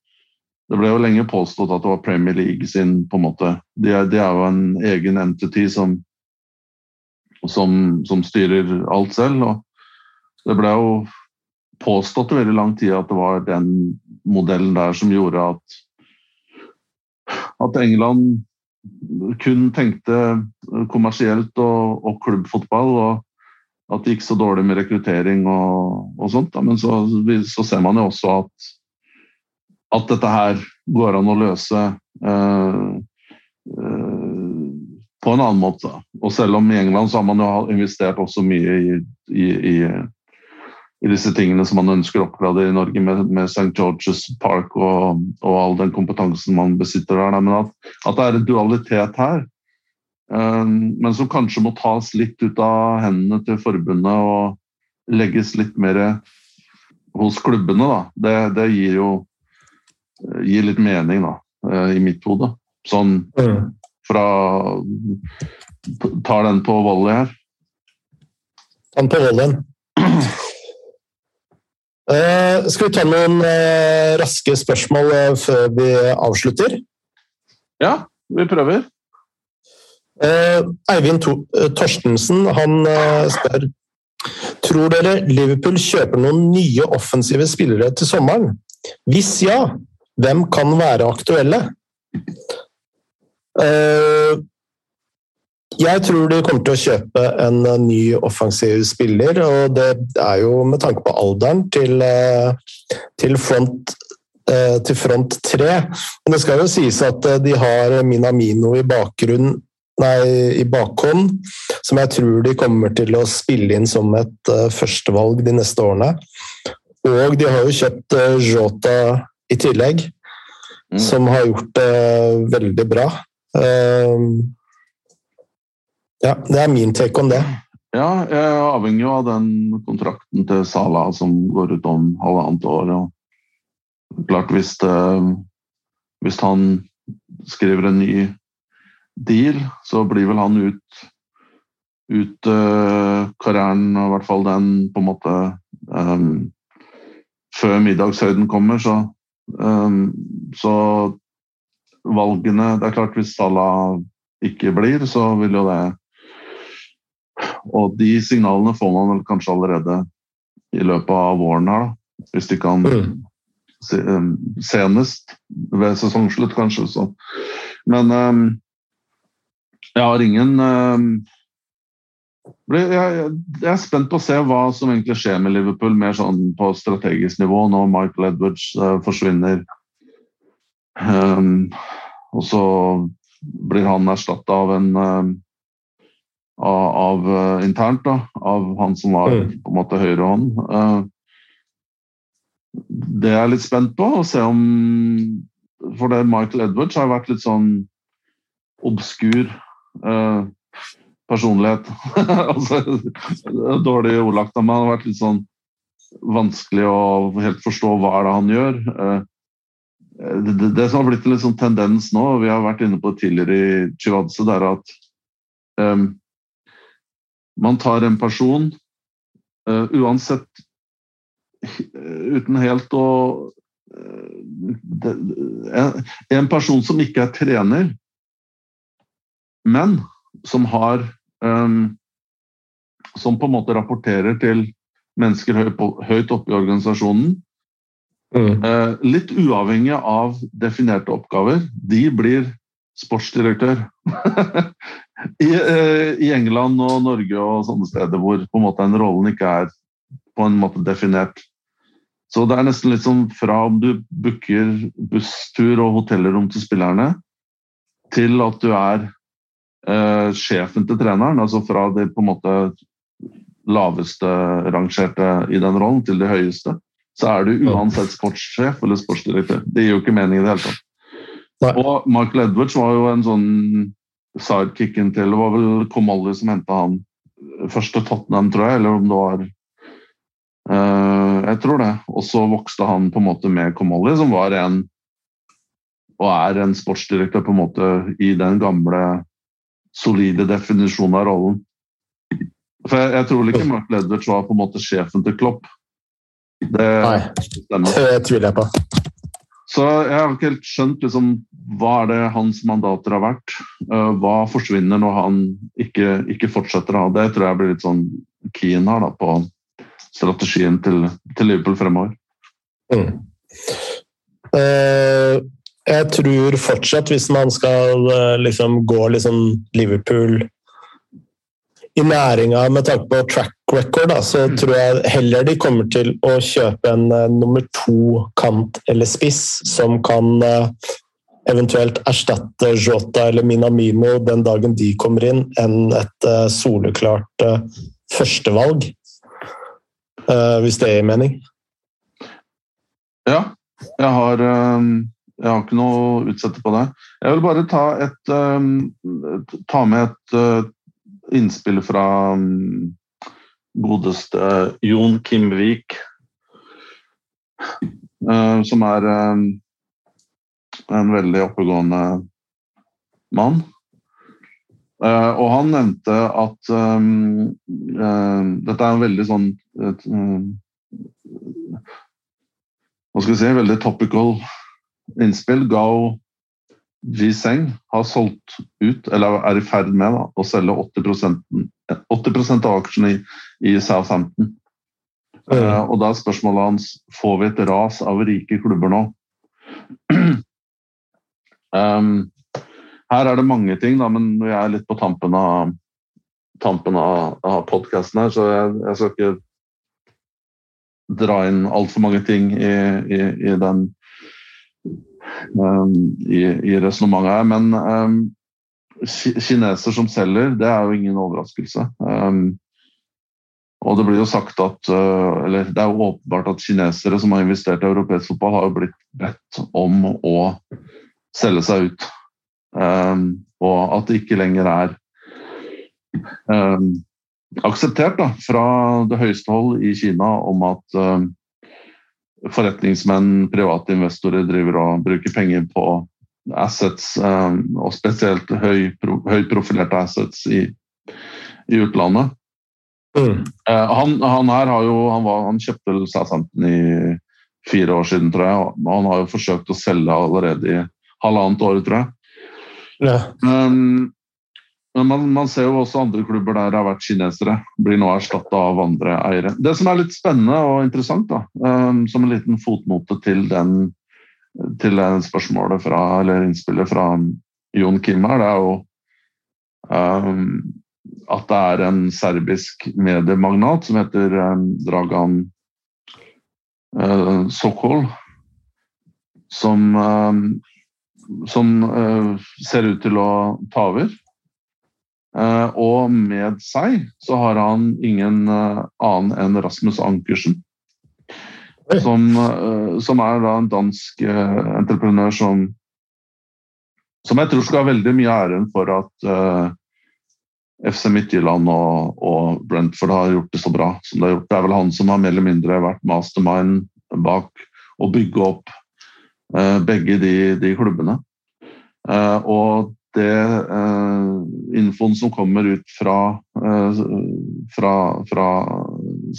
det ble jo lenge påstått at det var Premier League sin på en måte. De er, de er jo en egen entity som, som, som, styrer alt selv. og Det ble jo påstått i veldig lang tid at det var den modellen der som gjorde at, at England kun tenkte kommersielt og, og klubbfotball. og at det gikk så dårlig med rekruttering og, og sånt. Da. Men så, så, ser man jo også at, at dette her går an å løse eh, eh, på en annen måte. Og selv om i England så har man jo investert også mye i, i, i, i disse tingene som man ønsker å oppgradere i Norge, med, med St. George's Park og, og, all den kompetansen man besitter der. Men at, at det er en dualitet her men som kanskje må tas litt ut av hendene til forbundet og, legges litt mer hos klubbene, da. Det, det gir jo gir litt mening, da, i mitt hode. Sånn Mm. fra Tar den på volley her. Den på volleyen. Eh, skal vi ta noen eh, raske spørsmål eh, før vi avslutter? Ja, vi prøver. Eh, Eivind eh, Torstensen han eh, spør Tror dere Liverpool kjøper noen nye offensive spillere til sommeren? Hvis ja, hvem kan være aktuelle? Jeg tror de kommer til å kjøpe en ny offensiv spiller, og det er jo med tanke på alderen til, til front til front tre. Men det skal jo sies at de har Minamino i bakgrunn Nei, i bakhånd, som jeg tror de kommer til å spille inn som et uh, førstevalg de neste årene. Og de har jo kjøpt uh, Jota i tillegg, Mm. som har gjort det veldig bra. Uh, ja, det er min take om det. Ja, jeg avhenger jo av den kontrakten til Sala som går ut om halvannet år. Og klart hvis, det, hvis han skriver en ny deal, så blir vel han ut, ut uh, karrieren, i hvert fall den på en måte um, Før middagshøyden kommer, så, um, så valgene Det er klart, hvis Salah ikke blir, så vil jo det og de signalene får man vel kanskje allerede i løpet av våren her, da. Hvis de kan Mm. se, um, senest ved sesongslutt, kanskje. Så. Men um, jeg har ingen um, jeg, er spent på å se hva som egentlig skjer med Liverpool, mer sånn på strategisk nivå, når Michael Edwards uh, forsvinner. Um, og så blir han erstatta av en um, av, uh, internt, da, av han som var Mm. på en måte høyre hånd. Uh, det er jeg litt spent på, å se om For det Michael Edwards har vært litt sånn obskur personlighet. altså, dårlig ordlagt av meg. Han har vært litt sånn vanskelig å helt forstå hva det er han gjør. Uh, det, det, det som har blitt en sånn tendens nå, vi har vært inne på det tidligere i Chivadze, det er at um, man tar en person uh, uansett uten helt å uh, det, en, en person som ikke er trener, men som har um, Som på en måte rapporterer til mennesker høyt oppe i organisasjonen. Mm. Uh, litt uavhengig av definerte oppgaver. De blir sportsdirektør. I, uh, I, England og Norge og sånne steder hvor på en måte den rollen ikke er på en måte definert. Så det er nesten litt sånn fra om du booker busstur og hotellrom til spillerne, til at du er sjefen til treneren. Altså fra det på en måte laveste rangerte i den rollen til det høyeste. Så er du uansett sportssjef eller sportsdirektør. Det gir jo ikke mening i det hele tatt. Nei. Og Michael Edwards var jo en sånn sidekicken til Det var vel Komolli som henta han først til Tottenham, tror jeg, eller om det var uh, Jeg tror det. Og så vokste han på en måte med Komolli, som var en og er en sportsdirektør på en måte i den gamle, solide definisjon av rollen. For jeg, jeg tror ikke Mark Ledwich var på en måte sjefen til Klopp. Det Nei, det tviler jeg på. Så jeg har ikke helt skjønt liksom, hva er det hans mandater har vært. Uh, hva forsvinner når han ikke, ikke fortsetter? Da? Det tror jeg blir litt sånn keen her da, på strategien til, til Liverpool fremover. Mm. Eh, jeg tror fortsatt, hvis man skal eh, liksom gå liksom Liverpool i næringa med tanke på track record, da, så tror jeg heller de kommer til å kjøpe en uh, nummer to-kant eller spiss som kan uh, eventuelt erstatte Jota eller Minamino den dagen de kommer inn, enn et uh, soleklart førstevalg. hvis det gir mening. Ja, jeg har, jeg har ikke noe å utsette på det. Jeg vil bare ta, et, ta med et innspill fra godeste Jon Kimvik, som er en veldig oppegående mann. Uh, og han nevnte at um, uh, dette er en veldig sånn et, uh, Hva skal vi si Veldig topical innspill. Gao Jiseng har solgt ut, eller er i ferd med, da, å selge 80, 80% av aksjene i, i Southampton. Mm. og da er spørsmålet hans får vi et ras av rike klubber nå. um, her er det mange ting, da, men jeg er litt på tampen av, tampen av, av podkasten her, så jeg, jeg, skal ikke dra inn altfor mange ting i, i, i den i, i resonnementet her. Men um, kineser som selger, det er jo ingen overraskelse. Um, og det blir jo sagt at, uh, eller det er jo åpenbart at kinesere som har investert i europeisk fotball, har jo blitt bedt om å selge seg ut. Um, og at det ikke lenger er um, akseptert da, fra det høyeste hold i Kina om at um, forretningsmenn, private investorer driver og bruker penger på assets, og spesielt høy, assets i, i utlandet. Mm. Uh, han, han, her har jo, han, var, han kjøpte Southampton i fire år siden, tror jeg. Og han har jo forsøkt å selge allerede i halvannet år, tror jeg. Ja. Um, men man, man, ser jo også andre klubber der det har vært kinesere, blir nå erstatta av andre eiere. Det som er litt spennende og interessant, da, um, som en liten fotnote til, den, til spørsmålet fra, eller innspillet fra Jon Kim her, det er jo um, at det er en serbisk mediemagnat som heter um, Dragan uh, Sokol, som som uh, ser ut til å ta over. Uh, og med seg så har han ingen uh, annen enn Rasmus Ankersen. Som, som, er da en dansk entreprenør som som jeg tror skal ha veldig mye æren for at FC Midtjylland og, og, Brentford har gjort det så bra som de har gjort. Det er vel han som har mer eller mindre vært mastermind bak å bygge opp Eh, begge de, de klubbene. Eh, og det eh, infoen som kommer ut fra, fra, fra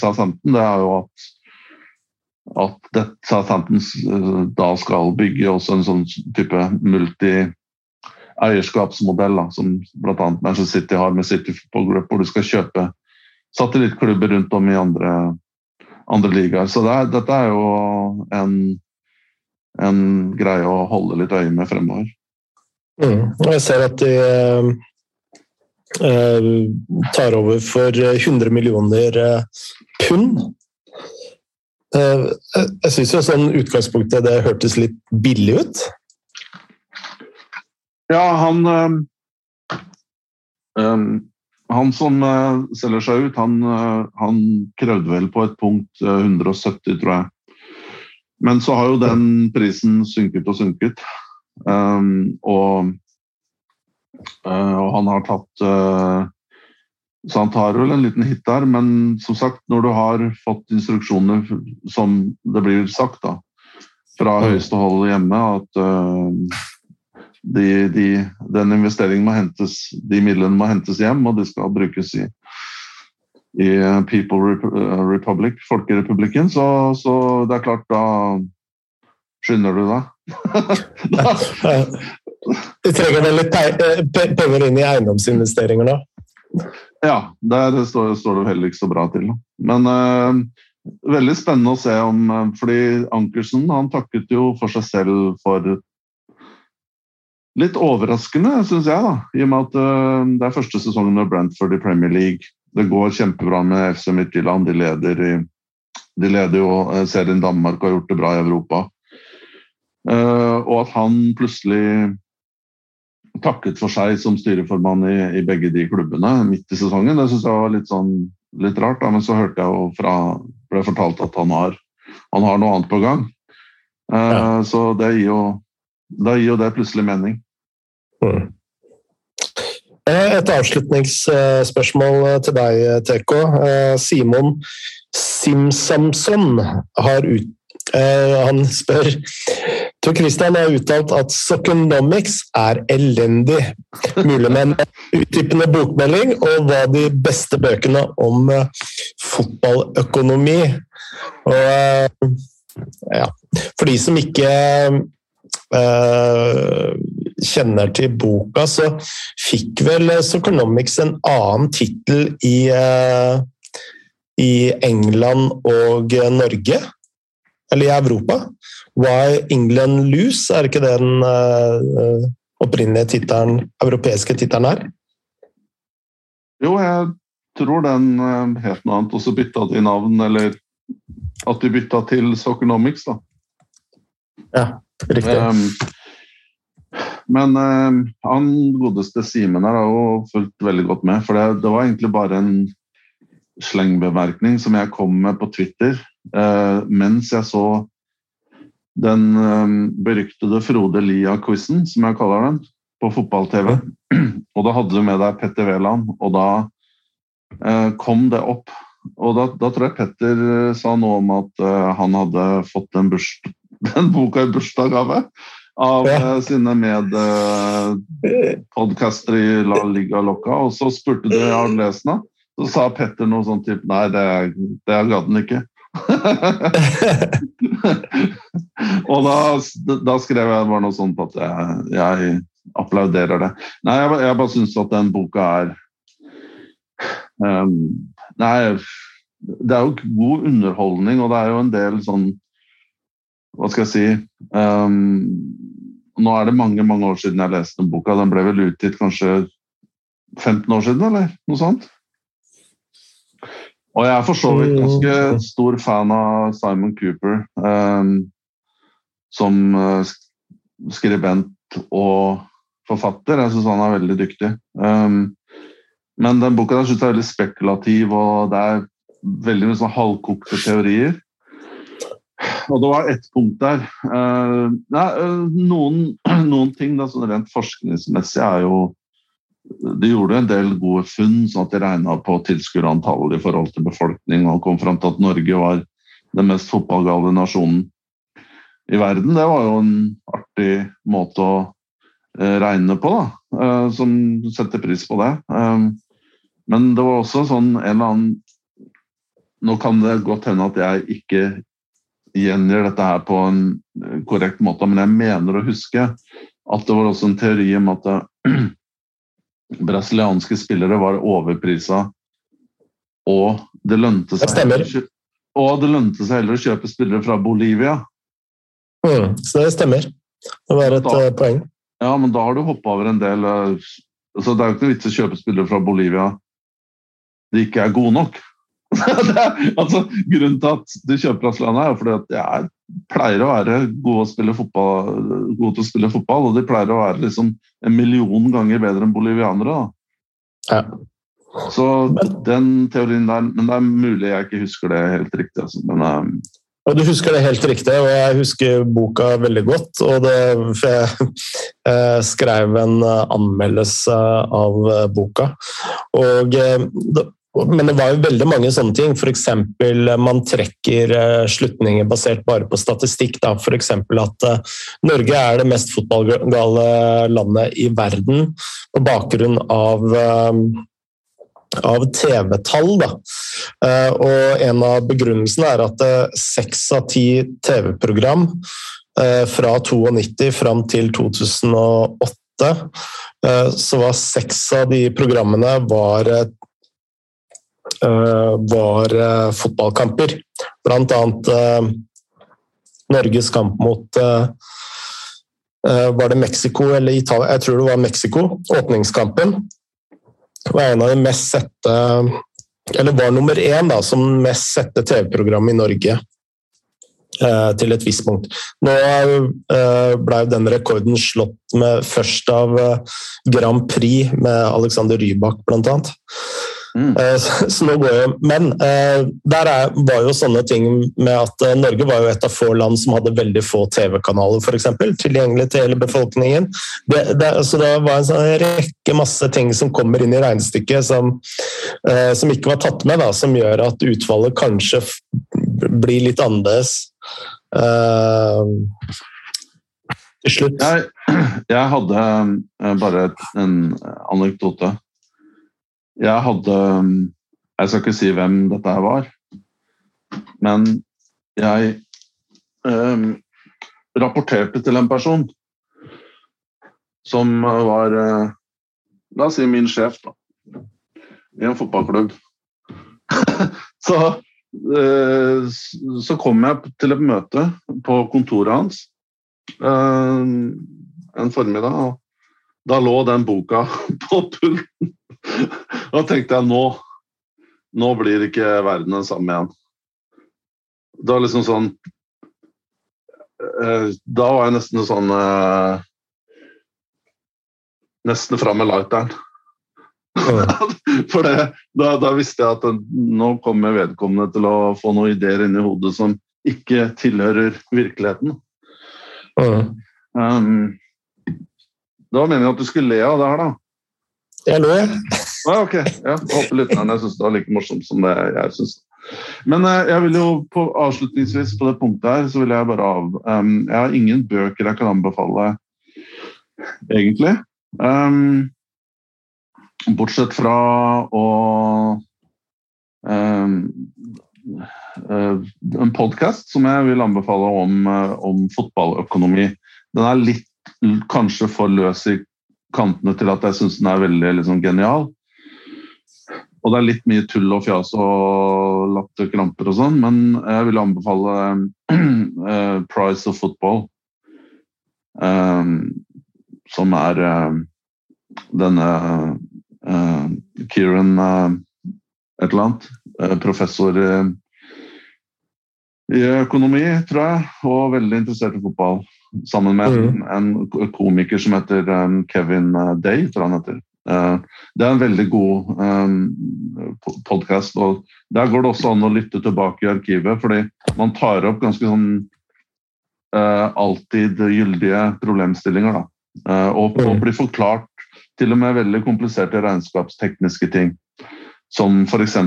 Southampton, det er jo at at Southampton da skal bygge også en sånn type multi-eierskapsmodell, som bl.a. Manchester City har med City Football Group, hvor du skal kjøpe satellittklubber rundt om i andre, andre ligaer. Så det er, dette er jo en en greie å holde litt øye med fremover. Mm. Jeg ser at de uh, tar over for 100 millioner uh, pund. Uh, jeg syns jo sånn utgangspunktet det hørtes litt billig ut. Ja, han um, Han som selger seg ut, han, han krevde vel på et punkt 170, tror jeg. Men så har jo den prisen synket og synket. Um, og, uh, og, han har tatt uh, Så han tar vel en liten hit der, men som sagt, når du har fått instruksjoner som det blir sagt da, fra høyeste hold hjemme, at uh, de, de, den investeringen må hentes, de midlene må hentes hjem, og de skal brukes i i People Republic, Folkerepublikken, så, så, det er klart, da skynder du deg. Du trenger vel litt eh, penger inn i eiendomsinvesteringer nå? Ja, der står, står det heller ikke så bra til. Men uh, veldig spennende å se om Fordi Ankersen han takket jo for seg selv for Litt overraskende, syns jeg, da, i og med at uh, det er første sesongen med Brentford i Premier League. Det går kjempebra med FC Midtjylland. De leder, i, de leder jo eh, serien Danmark og har gjort det bra i Europa. Uh, og at han plutselig takket for seg som styreformann i, i begge de klubbene midt i sesongen, det syns jeg var litt, sånn, litt rart. Da. Men så hørte jeg jo fra ble fortalt at han har, han har noe annet på gang. Uh, ja. Så det gir, jo, det gir jo det plutselig mening. Mm. Et avslutningsspørsmål til deg, TK. Simon Simsamson har ut, han spør Tor Christian har uttalt at Soconomics er elendig. Mulig med en utdypende bokmelding og hva de beste bøkene om fotballøkonomi. Og ja, for de som ikke uh, kjenner til boka, så fikk vel Soconomics en annen tittel i, uh, i England og Norge? Eller i Europa? Why England Lose, er ikke det den uh, opprinnelige tittelen, europeiske tittelen her? Jo, jeg tror den het noe annet, og så bytta de navn, eller at de bytta til Soconomics, da. Ja, riktig. Um, men um, han godeste Simen her har jo fulgt veldig godt med. For det, det, var egentlig bare en slengbemerkning som jeg kom med på Twitter uh, mens jeg så den um, beryktede Frode Lia-quizen, som jeg kaller den, på fotball-TV. Og da hadde du med deg Petter Wæland, og da uh, kom det opp og da, da, tror jeg Petter eh, sa noe om at uh, han hadde fått den, den boka i bursdagsgave av ja. uh, sine medpodcaster uh, i La Liga Locca. Og så spurte du har du lest den. Så sa Petter noe sånn type Nei, det, det gadd han ikke. og da, da, skrev jeg bare noe sånt på at jeg, jeg applauderer det. Nei, jeg, jeg bare syns at den boka er um, Nei, det er jo god underholdning, og det er jo en del sånn Hva skal jeg si um, Nå er det mange mange år siden jeg leste den boka. Den ble vel utgitt kanskje 15 år siden, eller noe sånt? Og jeg er for så vidt ganske stor fan av Simon Cooper um, som uh, skribent og forfatter. Jeg syns han er veldig dyktig. Um, men den boka der synes jeg er veldig spekulativ, og det er veldig mye sånn halvkokte teorier. Og det var ett punkt der uh, nei, uh, noen, noen, ting da, sånn rent forskningsmessig er jo De gjorde en del gode funn, sånn at de regna på tilskuerantallet i forhold til befolkning, og kom fram til at Norge var den mest fotballgale nasjonen i verden. Det var jo en artig måte å uh, regne på, da, som setter pris på det. Men det var også sånn en eller annen Nå kan det godt hende at jeg ikke gjengir dette her på en korrekt måte, men jeg mener å huske at det var også en teori om at brasilianske spillere var overprisa, og det lønte seg heller, og det lønte seg heller å kjøpe spillere fra Bolivia. Mm, så det stemmer. Det var et da, uh, poeng. Ja, men da har du hoppa over en del uh, altså Det er jo ikke noe vits å kjøpe spillere fra Bolivia de ikke er gode nok. altså, grunnen til at du kjøper brasilianere, er fordi at jeg pleier å være god, å fotball, god til å spille fotball, og de pleier å være liksom en million ganger bedre enn bolivianere. Ja. Så den teorien der Men det er mulig jeg ikke husker det helt riktig. Altså. Men, um, og Du husker det helt riktig, og jeg husker boka veldig godt. og det, Jeg eh, skrev en anmeldelse av boka. og men det var jo veldig mange sånne ting. F.eks. man trekker uh, slutninger basert bare på statistikk. F.eks. at uh, Norge er det mest fotballgale landet i verden på bakgrunn av, av TV-tall. og en av begrunnelsene er at seks av ti TV-program fra 92 fram til 2008 så var seks av de programmene var Eh, var eh, fotballkamper. Blant annet eh, Norges kamp mot Var det Mexico eller Italia? Jeg tror det var Mexico. Åpningskampen var en av de mest sette Eller var nummer én da, som mest sette TV-program i Norge til et visst punkt. Nå ble den rekorden slått med først av Grand Prix med Alexander Rybak, blant annet. Mm. Uh, så, så, nå går jeg, Men uh, der er, var jo sånne ting med at uh, Norge var jo et av få land som hadde veldig få TV-kanaler for eksempel, tilgjengelig til hele befolkningen. Det, det, så det var en sånn rekke masse ting som kommer inn i regnestykket som, som ikke var tatt med, da, som gjør at utfallet kanskje blir litt annerledes. til slutt. Jeg, jeg hadde bare en anekdote jeg hadde Jeg skal ikke si hvem dette her var, men jeg eh, rapporterte til en person som var eh, La oss si min sjef, da. I en fotballklubb. så, eh, så kom jeg til et møte på kontoret hans eh, en formiddag. og Da lå den boka på pulten da tenkte jeg nå Nå blir ikke verden den samme igjen. Det var liksom sånn eh, Da var jeg nesten sånn eh, Nesten fram med lighteren. For det, da, da, visste jeg at nå kommer vedkommende til å få noen ideer inni hodet som ikke tilhører virkeligheten. Um, det var meningen at du skulle le av det her, da. Jeg lo, jeg. Ah, ok. Ja, håper lytterne syns det var like morsomt som det jeg syns. Men uh, jeg vil jo på, avslutningsvis på det punktet her, så vil jeg bare av um, Jeg har ingen bøker jeg kan anbefale, egentlig. Um, bortsett fra å um, uh, En podkast som jeg vil anbefale om, uh, om fotballøkonomi. Den er litt kanskje for løs i kantene til at jeg syns den er veldig liksom, genial. Og det er litt mye tull og fjas og latterkramper og sånn, men jeg vil anbefale uh, Price of Football. Um, som er uh, denne uh, Kieran et eller annet. professor i økonomi, tror jeg, og veldig interessert i fotball sammen med mm. en, komiker som heter um, Kevin uh, Day, tror han heter. Uh, det er en veldig god um, podkast. Der går det også an å lytte tilbake i arkivet, fordi man tar opp ganske sånn uh, alltid gyldige problemstillinger. Da. Og, og, mm. blir forklart til og med veldig kompliserte regnskapstekniske ting. Som f.eks.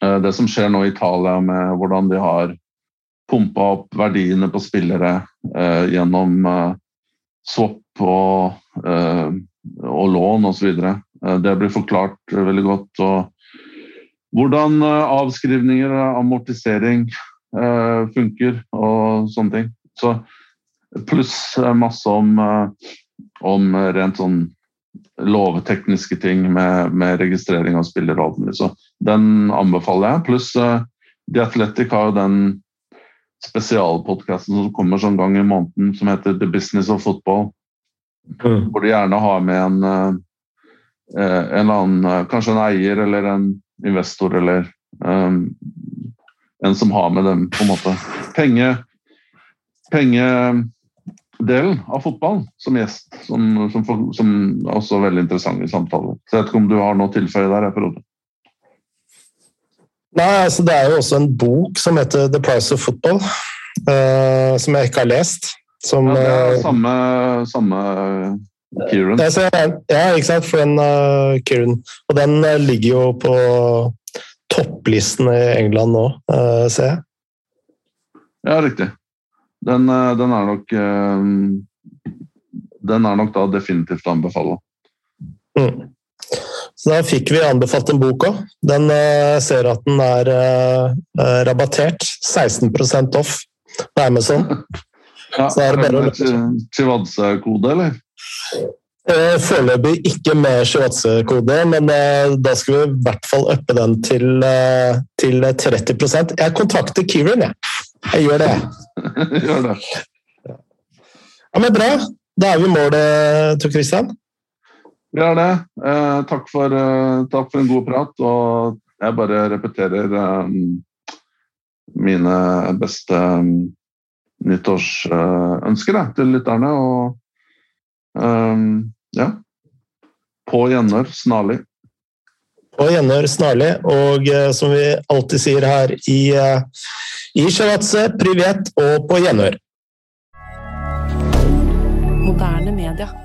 Det som skjer nå i Italia med hvordan de har pumpa opp verdiene på spillere eh, gjennom eh, swap og, eh, og lån osv. Det blir forklart veldig godt. Og hvordan avskrivninger og amortisering funker og sånne ting. Så, pluss masse om, om rent sånn lovtekniske ting med, med registrering av spillere den anbefaler jeg. Pluss The Athletic har jo den spesialpodkasten som kommer sånn gang i måneden, som heter The Business of Football. Mm. Hvor de gjerne har med en, eh, en eller annen eh, Kanskje en eier eller en investor eller um, en som har med dem på en måte penge pengedelen av fotballen som gjest, som, som, som, er også veldig interessant i samtalen. Så jeg vet ikke om du har noe å tilføye der? Frode? Nei, altså Det er jo også en bok som heter 'The Price of Football', uh, som jeg ikke har lest. Som, ja, det er eh, samme, samme Kieran. Ja, ikke sant, for den uh, Kieran. Og den ligger jo på topplisten i England nå, uh, ser jeg. Ja, riktig. Den, den, er nok Den er nok da definitivt å anbefale. Mm. Så da fikk vi anbefalt en bok òg. Den uh, ser at den er uh, rabattert. 16% off på Amazon. Ja, så er det bare Chivatse-kode, eller? Foreløpig ikke med Shivatse-kode, men da skal vi i hvert fall uppe den til, til 30% Jeg kontakter Kieran, jeg. Jeg gjør det. gjør det. Ja, men Bra. Da er vi i mål, Tor Christian. Vi har det. Eh, takk, for, eh, takk, for, en god prat. Og jeg bare repeterer eh, mine beste nyttårsønsker til lytterne. Og ja På gjenhør snarlig. På gjenhør snarlig, og som vi alltid sier her i, i Sjavatse, privet og på gjenhør. Moderne media.